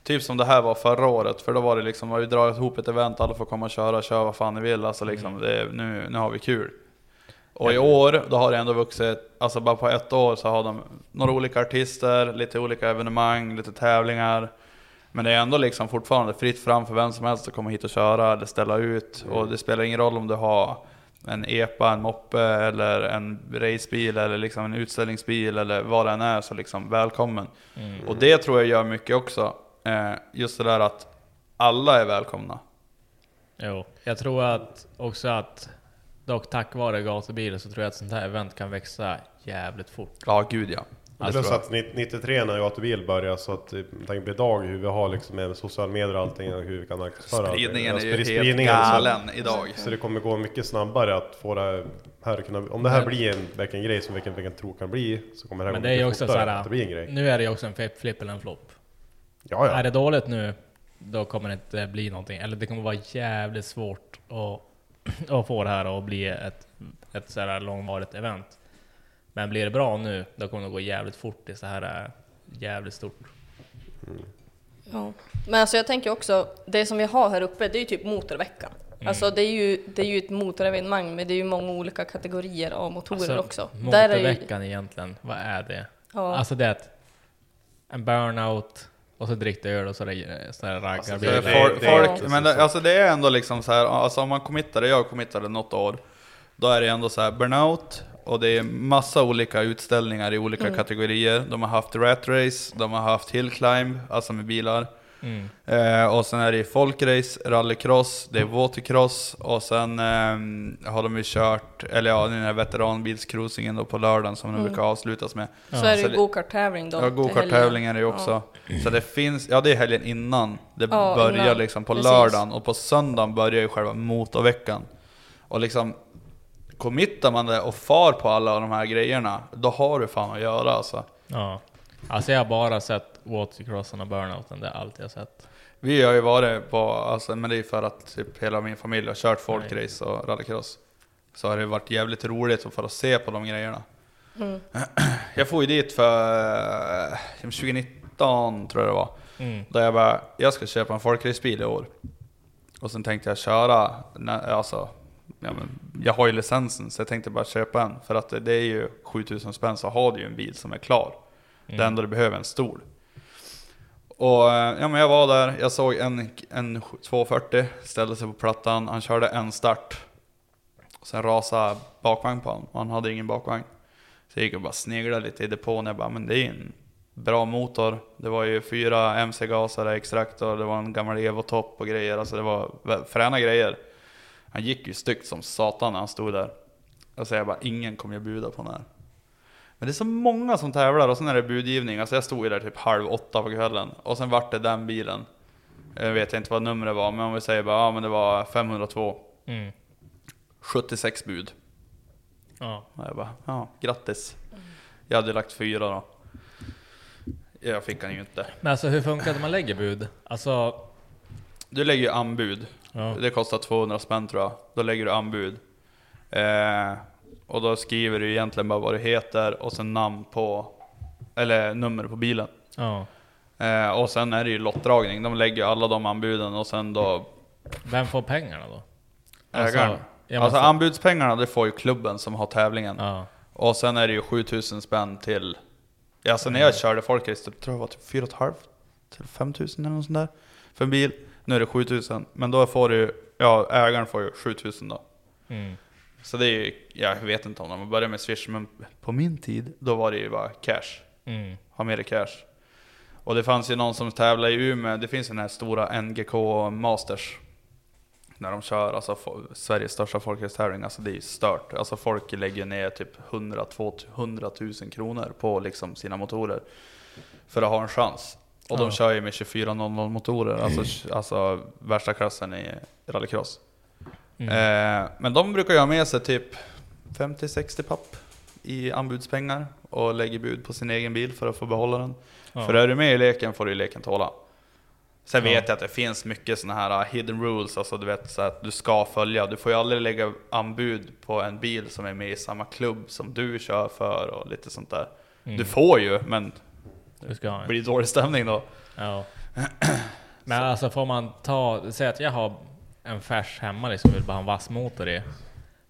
Typ som det här var förra året, för då var det liksom, vi drar ihop ett event, alla får komma och köra, köra vad fan ni vill, alltså liksom, Mm. det, nu, nu har vi kul. Och i år, då har det ändå vuxit, alltså bara på ett år så har de några olika artister, lite olika evenemang, lite tävlingar. Men det är ändå liksom fortfarande fritt fram för vem som helst att komma hit och köra eller ställa ut. Och det spelar ingen roll om du har en epa, en moppe eller en racebil eller liksom en utställningsbil eller vad det än är så liksom välkommen. Och det tror jag gör mycket också. Eh, just det där att alla är välkomna. Jo, jag tror att också att dock tack vare gatubilen så tror jag att sånt här event kan växa jävligt fort. Ja, gud ja. Alltså- Plus att 93 när gatubil började så att, eh, tanke på idag hur vi har liksom med sociala medier och allting och hur vi kan marknadsföra allting. Spridningen Ja, är ju helt spridningen, så- galen idag. Så det kommer gå mycket snabbare att få det här att kunna, om det här blir en, verkligen grej som vilken, vilken tror kan bli så kommer det här Men gå det är mycket också fortare såhär, att det blir en grej. nu är det ju också en flip, flip eller en flopp. Ja, ja. Är det dåligt nu, då kommer det inte bli någonting. Eller det kommer vara jävligt svårt att, att få det här att bli ett, ett så här långvarigt event. Men blir det bra nu, då kommer det gå jävligt fort i så här äh, jävligt stort. Ja. Men alltså jag tänker också, det som vi har här uppe, det är ju typ motorveckan. Alltså det är, ju, det är ju ett motorevenemang, men det är ju många olika kategorier av motorer också. Där är ju, Motorveckan egentligen, vad är det? ja, Alltså det är en burnout, och så drick öl och så är det så här Alltså, Det folk, det- folk, det- men det, alltså det är ändå liksom så här, alltså om man committade, jag committade något år, då är det ändå så här burnout, och det är massa olika utställningar i olika kategorier. De har haft rat race, de har haft hill climb, alltså med bilar. Mm. Eh, och sen är det folkrace, rallycross, det är watercross och sen ehm, har de ju kört, eller ja, den här veteranbilscruisingen då på lördagen som de brukar avslutas med. så är det ju det- go-kart-tävling då. Ja, go-kart-tävlingar är ju också. Så det finns, ja det är helgen innan det Ja, börjar innan. liksom på Precis. lördagen och på söndagen börjar ju själva motorveckan. Och liksom committar man det och far på alla de här grejerna, då har du fan att göra alltså. Ja. Alltså jag har bara sett watercrossen och burnouten, det är allt jag har sett. Vi har ju varit på, alltså, men det är för att typ hela min familj har kört folkrace och rallycross. Så har det varit jävligt roligt att få se på de grejerna. Jag får ju dit för eh, 2019 tror jag det var. Mm. Där jag bara, jag ska köpa en folkracebil i år. Och sen tänkte jag köra, alltså, ja, men, jag har ju licensen så jag tänkte bara köpa en. För att det, det är ju 7000 spänn så har du ju en bil som är klar. Mm. Det enda du behöver är en stol. Och ja, men jag var där, jag såg en, en 240, ställde sig på plattan, han körde en start. Sen rasade bakvagn på honom, han hade ingen bakvagn. Så jag gick och bara sneglade lite i depån, jag bara, men det är en bra motor. Det var ju fyra MC-gasare, extraktor, det var en gammal Evo-topp och grejer, alltså det var fräna grejer. Han gick ju styggt som satan när han stod där. Och så jag bara, ingen kommer jag bjuda på den här. Men det är så många som tävlar och sen är det budgivning. Alltså jag stod ju där typ halv åtta på kvällen och sen vart det den bilen. Jag vet inte vad numret var, men om vi säger bara, ja men det var 502. Mm. 76 bud. Ja. Och jag bara, ja grattis. Jag hade lagt fyra då. Jag fick han ju inte. Men alltså hur funkar det när man lägger bud? Alltså, Du lägger ju anbud. ja. Det kostar 200 spänn tror jag. Då lägger du anbud. Eh, och då skriver du egentligen bara vad du heter och sen namn på, eller nummer på bilen. ja. Eh, och sen är det ju lottdragning. De lägger alla de anbuden och sen då Vem får pengarna då? ägaren. Alltså måste- anbudspengarna det får ju klubben som har tävlingen. Ja. Och sen är det ju 7000 spänn till, alltså när jag körde folkrace, tror jag var typ 4 500 till 5000 eller något sånt där. För en bil. Nu är det 7000, men då får du ju, ja ägaren får ju 7000 då. Mm. Så det är ju, jag vet inte om de börjar med Swish, men på min tid, då var det ju bara cash. Mm. Ha med dig cash. Och det fanns ju någon som tävlade i Umeå, det finns den här stora NGK Masters. När de kör, alltså Sveriges största folkracetävling, alltså det är ju stört. Alltså folk lägger ner typ 100 200 000 kronor på liksom sina motorer. För att ha en chans. Och de Ja. kör ju med 2400 motorer, alltså, alltså värsta klassen i rallycross. Mm. Eh, men de brukar ju ha med sig typ 50-60 papp i anbudspengar och lägger bud på sin egen bil för att få behålla den. Ja. För är du med i leken får du ju leken tåla. Sen Ja. vet jag att det finns mycket såna här uh, hidden rules, alltså du vet så att du ska följa. Du får ju aldrig lägga anbud på en bil som är med i samma klubb som du kör för och lite sånt där. Mm. Du får ju, men Du ska ha det blir dålig stämning då. Ja. Men alltså får man ta, säg att jag har en färs hemma liksom, vill bara ha en vass motor i.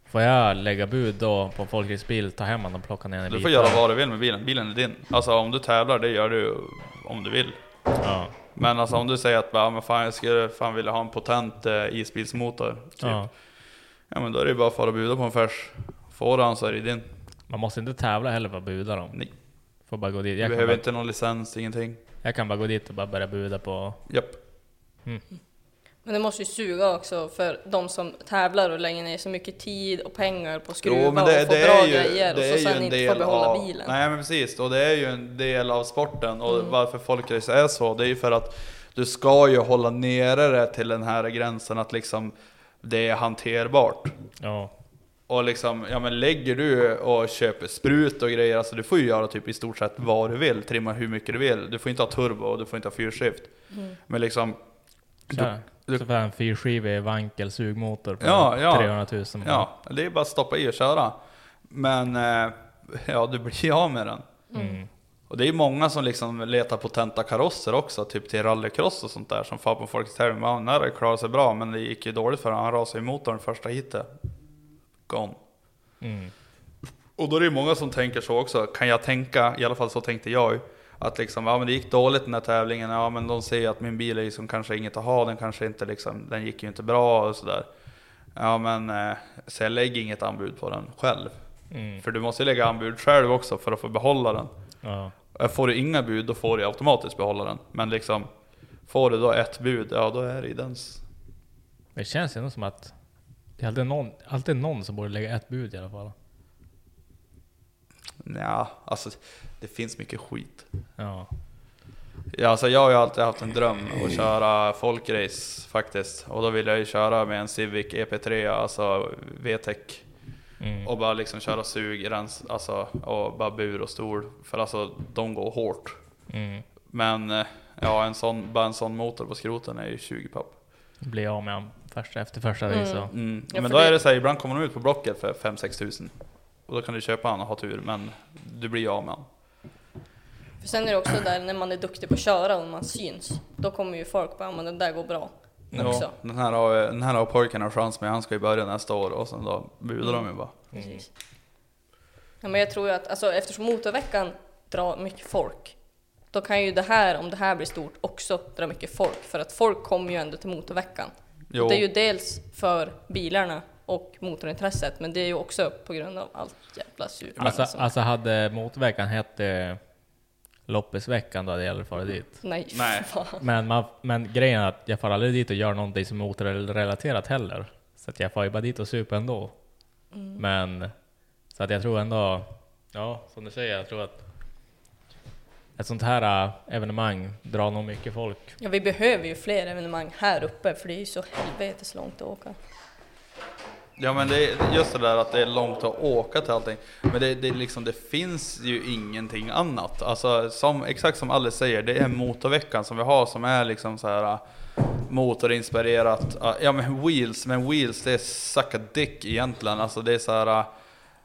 Får jag lägga bud då på en folkracebil, ta hem den och plocka ner den i Du får bitar? göra vad du vill med bilen, bilen är din. Alltså om du tävlar, det gör du om du vill. Ja. Men alltså om du säger att bara, men fan, jag skulle fan vilja ha en potent eh, isbilsmotor. Typ. Ja. ja. men då är det ju bara att fara och buda på en färs. Får du han så är det din. Man måste inte tävla heller för att buda dem. Nej. Får bara gå dit. Du Jag kan, behöver bara, inte någon licens, ingenting. jag kan bara gå dit och bara börja buda på... Japp. Men det måste ju suga också för de som tävlar och lägger ner så mycket tid och pengar på att skruva Jo, men det, och få det bra är ju, grejer det och så sen en inte få behålla av, bilen. Nej men precis, och det är ju en del av sporten. Och Mm. varför folkrace är så, det är ju för att du ska ju hålla nere det till den här gränsen att liksom det är hanterbart. Ja. Och liksom, ja men lägger du och köper sprut och grejer, alltså du får ju göra typ i stort sett vad du vill, trimma hur mycket du vill. Du får inte ha turbo och du får inte ha fyrskift. Mm. Men liksom, Så, du- så får jag en fyrskivig vankel sugmotor på Ja, ja. 300 000. ja, det är bara att stoppa i och köra. Men, eh, ja du blir ju av med den. Mm. Och det är många som liksom letar potenta karosser också, typ till rallycross och sånt där, som far på folkets tävling. Ja, den här klarar sig bra, men det gick ju dåligt för honom. Han rasade i motorn första hitet. Gone. Mm. Och då är det ju många som tänker så också, kan jag tänka, i alla fall så tänkte jag ju, att liksom, ja men det gick dåligt den här tävlingen, ja men de säger att min bil är liksom kanske inget att ha, den kanske inte liksom, den gick ju inte bra och sådär. Ja men, eh, så jag lägger inget anbud på den själv. Mm. För du måste ju lägga anbud själv också för att få behålla den. Ja. Eh, Får du inga bud, då får du automatiskt behålla den. Men liksom, får du då ett bud, ja då är det i dens... Det känns ändå som att det är alltid någon, alltid någon som borde lägga ett bud i alla fall. Ja, alltså det finns mycket skit. Ja. Ja, alltså jag har ju alltid haft en dröm att köra folkrace faktiskt. Och då vill jag ju köra med en Civic EP3, alltså VTEC. Mm. Och bara liksom köra sug, rens, alltså, och bara bur och stol. För alltså de går hårt. Mm. Men eh, ja, en sån, bara en sån motor på skroten är ju 20 papp. Blir jag med han första, efter första Mm. race. Mm. Ja, men då det- är det så här, ibland kommer de ut på Blocket för 5-6 tusen. Och då kan du köpa han och ha tur, men du blir ju av med han. För sen är det också där när man är duktig på att köra och man syns, då kommer ju folk bara, men den där går bra. Också. Ja, den, här har, den här har pojken en chans med, han ska ju börja nästa år och sen då budar de ju bara. Precis. Ja, men jag tror ju att alltså, eftersom motorveckan drar mycket folk, då kan ju det här, om det här blir stort, också dra mycket folk. För att folk kommer ju ändå till motorveckan. Jo. Det är ju dels för bilarna och motorintresset, men det är ju också på grund av allt jävla sur. Alltså, som- alltså hade motorveckan hett eh, loppisveckan då hade jag aldrig farit dit. nej, Nej. Men, man, men grejen är att jag far aldrig dit och gör någonting som är motorrelaterat heller. Så att jag far ju bara dit och super ändå. Men, så att jag tror ändå, ja som du säger, jag tror att ett sånt här äh, evenemang drar nog mycket folk. Ja, vi behöver ju fler evenemang här uppe, för det är ju så helvetes långt att åka. Ja men det är just det där att det är långt att åka till allting. Men det, det, liksom, det finns ju ingenting annat. Alltså som, exakt som Alice säger, det är motorveckan som vi har som är liksom så här äh, motorinspirerat. Äh, Ja men wheels, men wheels det är suck a dick egentligen. Alltså det är så här. äh,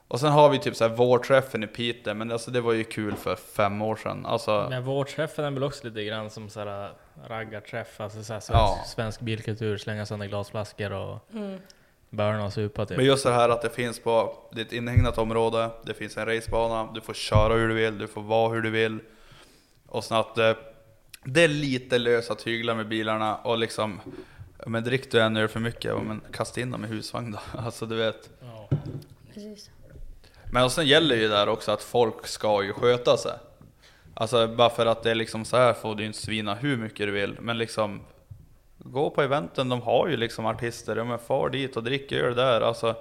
Och sen har vi typ så här vårträffen i Piteå, men alltså det var ju kul för fem år sedan. Alltså, Men vårträffen är väl också lite grann som såhär raggarträff, alltså såhär svensk, Ja. svensk bilkultur, slänga sönder glasflaskor och... Mm. Börna och supa typ. Men just det här att det finns på ditt inhägnat område, det finns en racebana, du får köra hur du vill, du får vara hur du vill. Och så att eh, det är lite lösa tyglar med bilarna och liksom, ja, men drick du en öl för mycket, ja, men kasta in dem i husvagn då. Alltså du vet. Precis. Men och sen gäller ju där också att folk ska ju sköta sig. Alltså bara för att det är liksom så här får du inte svina hur mycket du vill, men liksom Gå på eventen, de har ju liksom artister, men far dit och drick öl där. Alltså,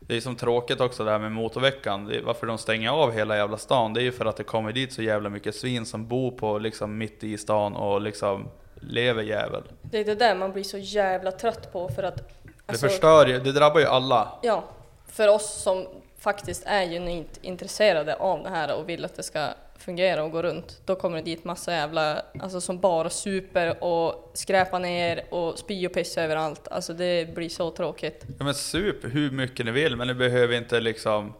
det är som tråkigt också det här med motorveckan, det varför de stänger av hela jävla stan, det är ju för att det kommer dit så jävla mycket svin som bor på liksom mitt i stan och liksom lever jävel. Det är det där man blir så jävla trött på för att... alltså, det förstör ju, det drabbar ju alla. Ja, för oss som faktiskt är genuint intresserade av det här och vill att det ska fungera och gå runt, då kommer det dit massa jävla, alltså som bara super och skräpar ner och spy och piss överallt. Alltså det blir så tråkigt. Ja men sup hur mycket ni vill, men ni behöver inte liksom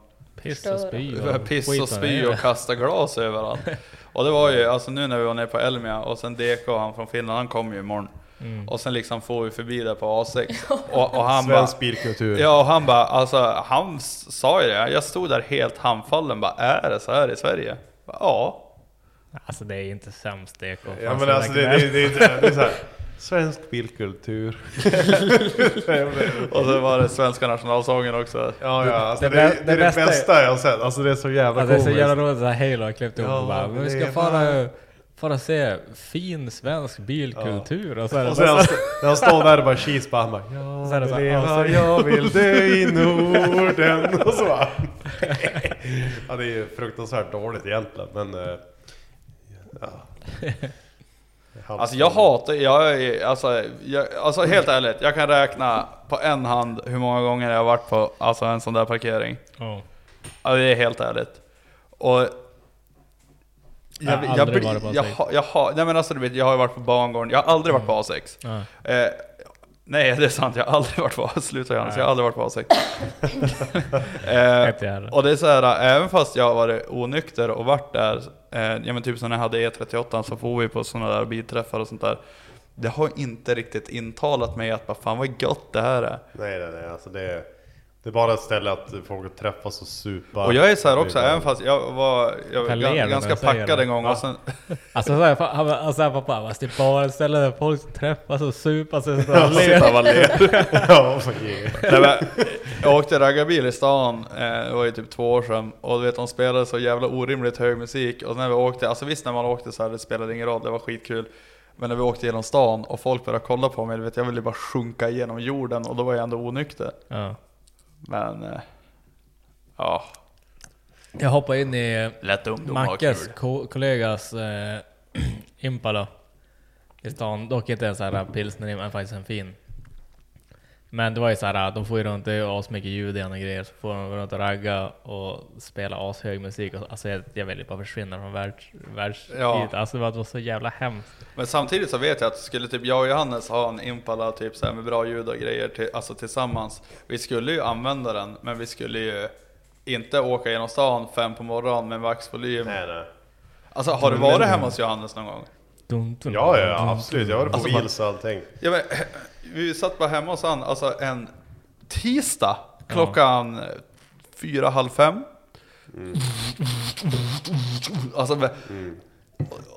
Piss och spy Piss och det spy och kasta glas överallt. Och det var ju, alltså nu när vi var nere på Elmia och sen DK, han från Finland, han kom ju imorgon. Mm. Och sen liksom får vi förbi där på A6. Och, och han bara... Svensk bilkultur. Ja, och han bara, alltså han sa ju det, jag stod där helt handfallen bara, är det så här i Sverige? Bara, ja. Alltså det är inte sämst DK. Ja men så alltså det, det, det, är inte- det är såhär, svensk bilkultur. Och så var det svenska nationalsången också. Ja, ja, alltså Det det, bä- det, är det det bästa jag har sett. Alltså det är så jävla Ja, det är så komiskt. jävla roligt att Halo har klippt ihop Ja, och bara, men vi ska det fara, fara se fin svensk bilkultur och så är det Och sen bara så- när han står där och bara cheese bara, han bara Så är det så Jag här, vill ja, leva, så- jag vill dö i Norden och så bara. Ja det är ju fruktansvärt dåligt egentligen men eh, ja. Alltså jag hatar, jag är, alltså, jag, alltså helt ärligt, jag kan räkna på en hand hur många gånger jag har varit på alltså, en sån där parkering. Ja. Ja, det är helt ärligt. Och... Jag har jag, aldrig blir- varit på jag, A6. har- jag, har, nej men alltså du vet, jag har varit på bangården, jag har aldrig varit på A6. Ja. Eh, nej det är sant, jag har aldrig varit på Sluta Johannes, jag har aldrig varit på A6. eh, och det är så här, även fast jag har varit onykter och varit där, eh, ja men typ som när jag hade E38 så får vi på sådana där bilträffar och sånt där. Det har inte riktigt intalat mig att bara fan vad gott det här är. Nej nej nej alltså det är, det är bara ett ställe att folk träffas och supa. Och jag är så här också, även fast jag var, jag var ganska jag säger packad det. en gång Ja. och sen... Alltså såhär, han bara- alltså, han pappa, fast det är bara ett ställe där folk träffas och supas så Ja, sitta och ler. Ja. Nej, men, jag åkte raggarbil i stan, eh, det var ju typ två år sedan, och du vet de spelade så jävla orimligt hög musik. Och när vi åkte, alltså visst när man åkte så här, det spelade ingen roll, det var skitkul. Men när vi åkte genom stan och folk började kolla på mig, du vet, jag ville bara sjunka igenom jorden och då var jag ändå onykter. Ja. Men... Eh, ja, Jag hoppade in i lätt Mackes ko kollegas eh, Impala i stan. Dock inte en sån här pilsner, men faktiskt en fin. Men det var ju så här, de får ju runt, det är ju asmycket ljud i och grejer, så får de runt och ragga och spela ashög musik. Och, alltså jag, jag vill ju bara försvinna från världs, världstid. Ja. Alltså det var- det var så jävla hemskt. Men samtidigt så vet jag att skulle typ jag och Johannes ha en Impala typ så här med bra ljud och grejer till, alltså tillsammans. Vi skulle ju använda den, men vi skulle ju inte åka genom stan fem på morgonen med maxvolym. Nej nej. Alltså har du varit hemma hos Johannes någon gång? Dun, dun, Ja dun, ja absolut, jag var på Alltså, Wheels och allting. Ja, men, vi satt bara hemma hos han, alltså en tisdag klockan fyra, halv fem. Alltså, men-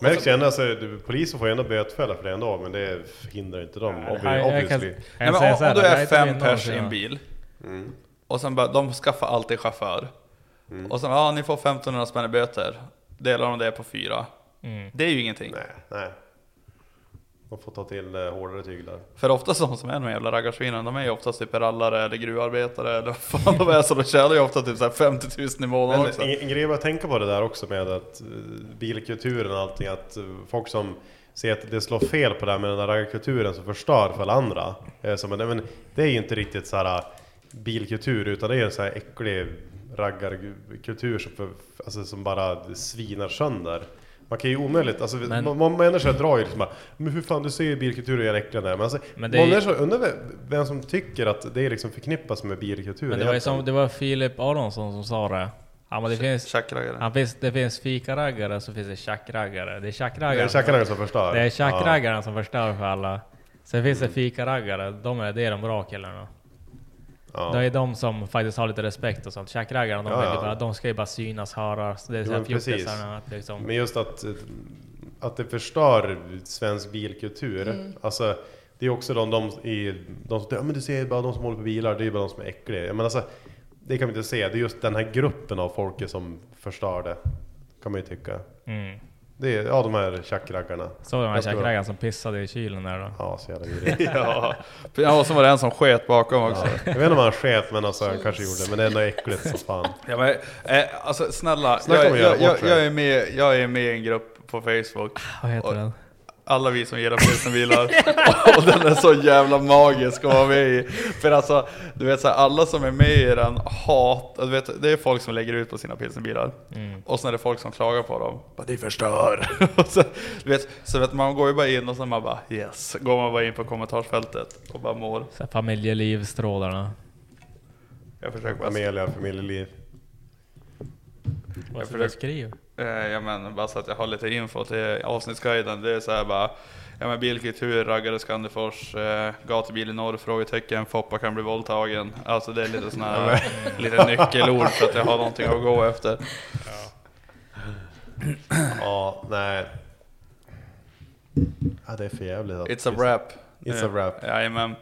Märks ju ändå, alltså, polisen får ju ändå bötfälla för det ändå, men det hindrar inte dem Nej, obvi- jag kan- obviously. jag Nej, men om, om du är fem pers i en bil och sen bara, de skaffar alltid chaufför. Och sen, ja ni får 1500 spänn i böter. Delar de det på fyra. Mm. Det är ju ingenting. Nej, nej. De får ta till eh, hårdare tyglar. För oftast de som är de jävla raggarsvinen, de är ju oftast typ rallare eller gruvarbetare eller vad fan de är, så de tjänar ju ofta typ så här 50 000 i månaden också. En, en grej att tänka på det där också med att eh, bilkulturen och allting, att eh, folk som ser att det slår fel på det här med den där raggarkulturen som förstör för alla andra. Men det är ju inte riktigt så här bilkultur utan det är en så här äcklig raggarkultur som, för, alltså, som bara svinar sönder. Man kan ju omöjligt, alltså Men- må- många människor drar ju liksom bara, Men hur fan du ser ju bilkultur och är äckliga där. Men alltså, Men det många är- människor undrar vem- som tycker att det liksom förknippas med bilkultur Men det var som, det var Filip Aronsson som sa det. Ja, men det finns, han finns, det finns fikaraggare så finns det tjackraggare. Det är tjackraggaren. tjackraggaren som förstör. Det är Ja. tjackraggaren som förstör för alla. Sen finns det fikaraggare, de är, det är de bra killarna. Ja. Det är de som faktiskt har lite respekt och sånt. Tjackraggarna, de, Ja, ja. bara, de ska ju bara synas, höras. Det är Jo, fjortisarna. att Liksom. Men just att, att det förstör svensk bilkultur. Mm. Alltså, det är också de, de, i, de som ja, men du ser bara de som håller på bilar, det är ju bara de som är äckliga. Men alltså, det kan vi inte se. Det är just den här gruppen av folket som förstör det. Kan man ju tycka. Mm. Det är, ja de här tjackraggarna. Du de här tjackraggarna som pissade i kylen där då? Ja, så jävla vidrigt. Ja. ja, och så var det en som sket bakom också. Ja. Jag vet inte om han sket, men alltså han kanske gjorde det. Men det är ändå äckligt som fan. Ja, men, eh, alltså snälla, jag, jag, jag, jag, är med, jag är med i en grupp på Facebook. Vad heter Och- den? Alla vi som gillar pilsnerbilar. och den är så jävla magisk att vara med i. För alltså, du vet så här, alla som är med i den hat, du vet, det är folk som lägger ut på sina pilsnerbilar. Mm. Och sen är det folk som klagar på dem. Bara, det förstör. och så, du vet, så vet, man går ju bara in och sen man bara yes. Går man bara in på kommentarsfältet och bara mår. Så här familjelivstrålarna. Jag försöker bara Amelia, familjeliv. Vad ska försöker- du skriva? Eh, ja men bara så att jag har lite info till avsnittsguiden. Det är så här bara, ja men bilkultur, raggare Skandefors, eh, gatubil i norr, frågetecken, Foppa kan bli våldtagen. Alltså det är lite såna här, lite nyckelord så att jag har någonting att gå efter. Ja, nej. Ja, det är för jävligt. It's a wrap. It's a wrap. Jajamän.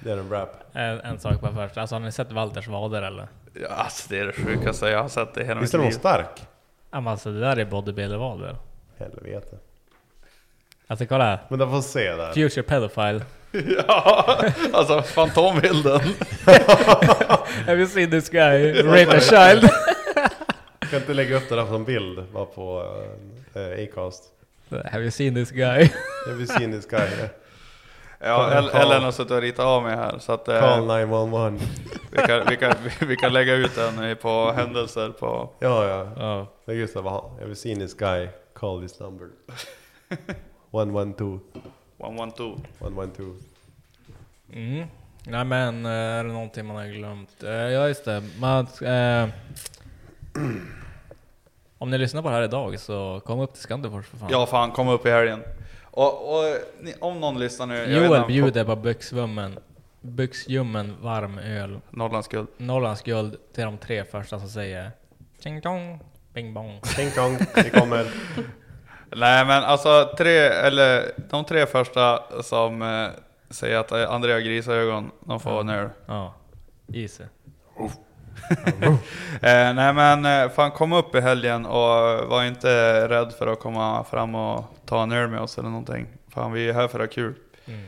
Det är en wrap. En, en sak bara först. Alltså har ni sett Walters vader eller? Ja, alltså det är det sjukaste jag har sett i hela Visst mitt är de liv. stark? Ja, men alltså det där är bodybuilder-vader. Helvete. Alltså kolla här. Men de får se där. Future pedophile. Ja, alltså fantombilden. Have you seen this guy rape a child? Kan inte lägga upp det där som bild bara på uh, Acast. Have you seen this guy? Have you seen this guy? Ja, Call- El- Ellen har suttit och ritat av mig här så att eh, Call 911. vi, kan, vi, kan, vi, kan lägga ut den på händelser på Ja, ja. Ja. Det är just det. Have you seen this guy? Call this number. 112. 112. 112. Mm. Nej men, eh, är det någonting man har glömt? Eh, Ja just det, man, eh, Om ni lyssnar på det här idag så kom upp till Skandefors för fan. Ja fan, kom upp i helgen. Och, och ni, om någon lyssnar nu... jag vet inte Joel om- bjuder på Byxvummen, Byxljummen varm öl. Norrlands guld. Norrlands guld till de tre första som säger Ching chong, bing bong. Ting tong, det kommer. Nej men alltså tre, eller de tre första som eh, säger att eh, Andrea har grisögon, de får en öl. Ja, easy. Eh, nej men eh, fan kom upp i helgen och var inte rädd för att komma fram och ta en öl med oss eller någonting. Fan vi är här för att ha kul. Mm.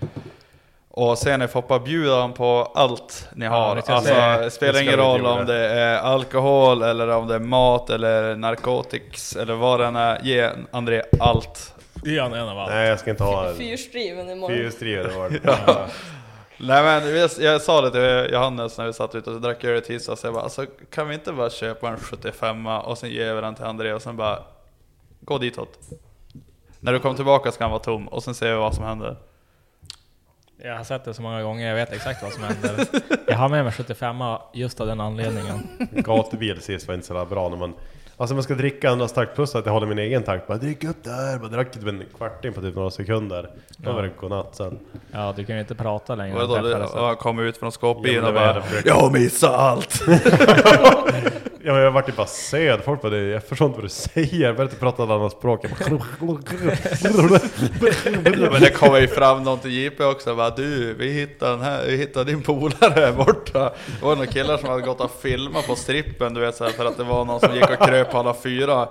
Och sen är Foppa bjuder han på allt ni Ja, har. ska alltså Det spelar ingen roll om det är alkohol eller om det är mat eller narkotics eller vad det än är. Ge André allt. Ge han en av allt. Nej, jag ska inte ha Fyrstriven imorgon. var det. Ja. Nej men jag sa det till Johannes när vi satt ute och drack öl i tisdags, jag bara alltså, kan vi inte bara köpa en 75 och sen ger vi den till André och sen bara gå ditåt. När du kommer tillbaka ska han vara tom och sen ser vi vad som händer. Jag har sett det så många gånger, jag vet exakt vad som händer. Jag har med mig 75 just av den anledningen. Gatubil sist var inte så bra när man... Alltså man ska dricka andra takt plus att jag håller min egen takt. Bara drick upp där. Bara drack typ en kvarting på typ några sekunder. Då var det godnatt sen. Ja, du kan ju inte prata längre. Och då än det, träffades. och han kommer ut från skåpbilen och bara Jag har missat allt! Ja men jag vart typ bara söd. Folk bara, jag förstår inte vad du säger. Jag började prata ett annat språk. Jag bara... Men det kommer ju fram någon till JP också bara du, vi hittade, den här, vi hittade din polare här borta. Det var några killar som hade gått och filmat på strippen du vet så här, för att det var någon som gick och kröp på alla fyra.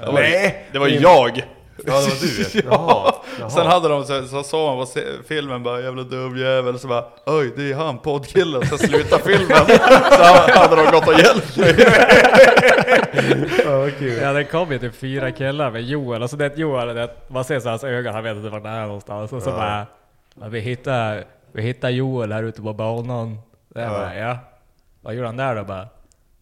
Det var, Nej! Det var jag! Ja det var du Jaha. Jaha. Sen hade de så, så såg man på filmen bara jävla dum jävel så bara oj det är han poddkillen så slutar filmen så hade de gått och hjälpt mig. Ja, vad kul. Ja det kom ju typ fyra killar med Joel, och så det Joel, det, man ser så hans ögon, han vet inte vart det är någonstans. Och så bara, ja, vi hittar, vi hittar Joel här ute på banan. Det Ja. bara, ja. Vad gjorde han där då? Bara,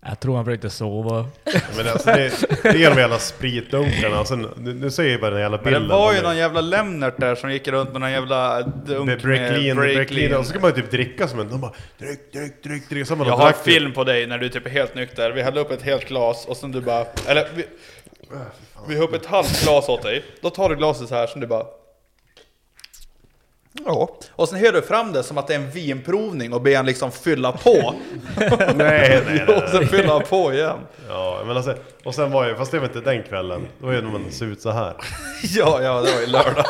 jag tror han försökte sova. Men alltså det, det är de jävla spritdunkarna. Alltså, nu, nu ser jag bara den jävla Men bilden. det var ju någon jävla Lennart där som gick runt med någon jävla dunk Med break-lean, break break-lean. Och så ska man ju typ dricka som en... De bara drick, drick, drick, drick. Så man Jag har film på dig när du typ är helt nykter. Vi hällde upp ett helt glas och sen du bara... Eller vi, vi har upp ett halvt glas åt dig. Då tar du glaset så här som du bara... Ja, och sen hör du fram det som att det är en vinprovning och ber han liksom fylla på. Nej, nej, nej, och sen fylla på igen. Ja, men alltså, och sen var ju, fast det var inte den kvällen, då var ju när man ser ut så här. Ja, ja, det var ju lördag.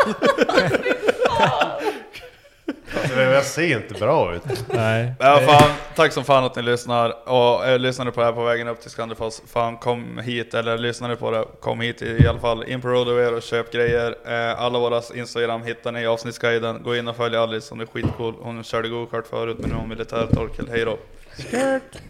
Alltså, jag ser inte bra ut. Nej. Ja, fan, tack som fan att ni lyssnar. Och äh, lyssnade på det här på vägen upp till Skandefors. Fan, kom hit, eller lyssnade på det, kom hit i, alla fall. In på Roadaway och köp grejer. Eh, alla våra Instagram hittar ni i avsnittsguiden. Gå in och följ Alice, hon är skitcool. Hon körde go-kart förut, men nu är hon militärtorkel. Hej då! Skirt.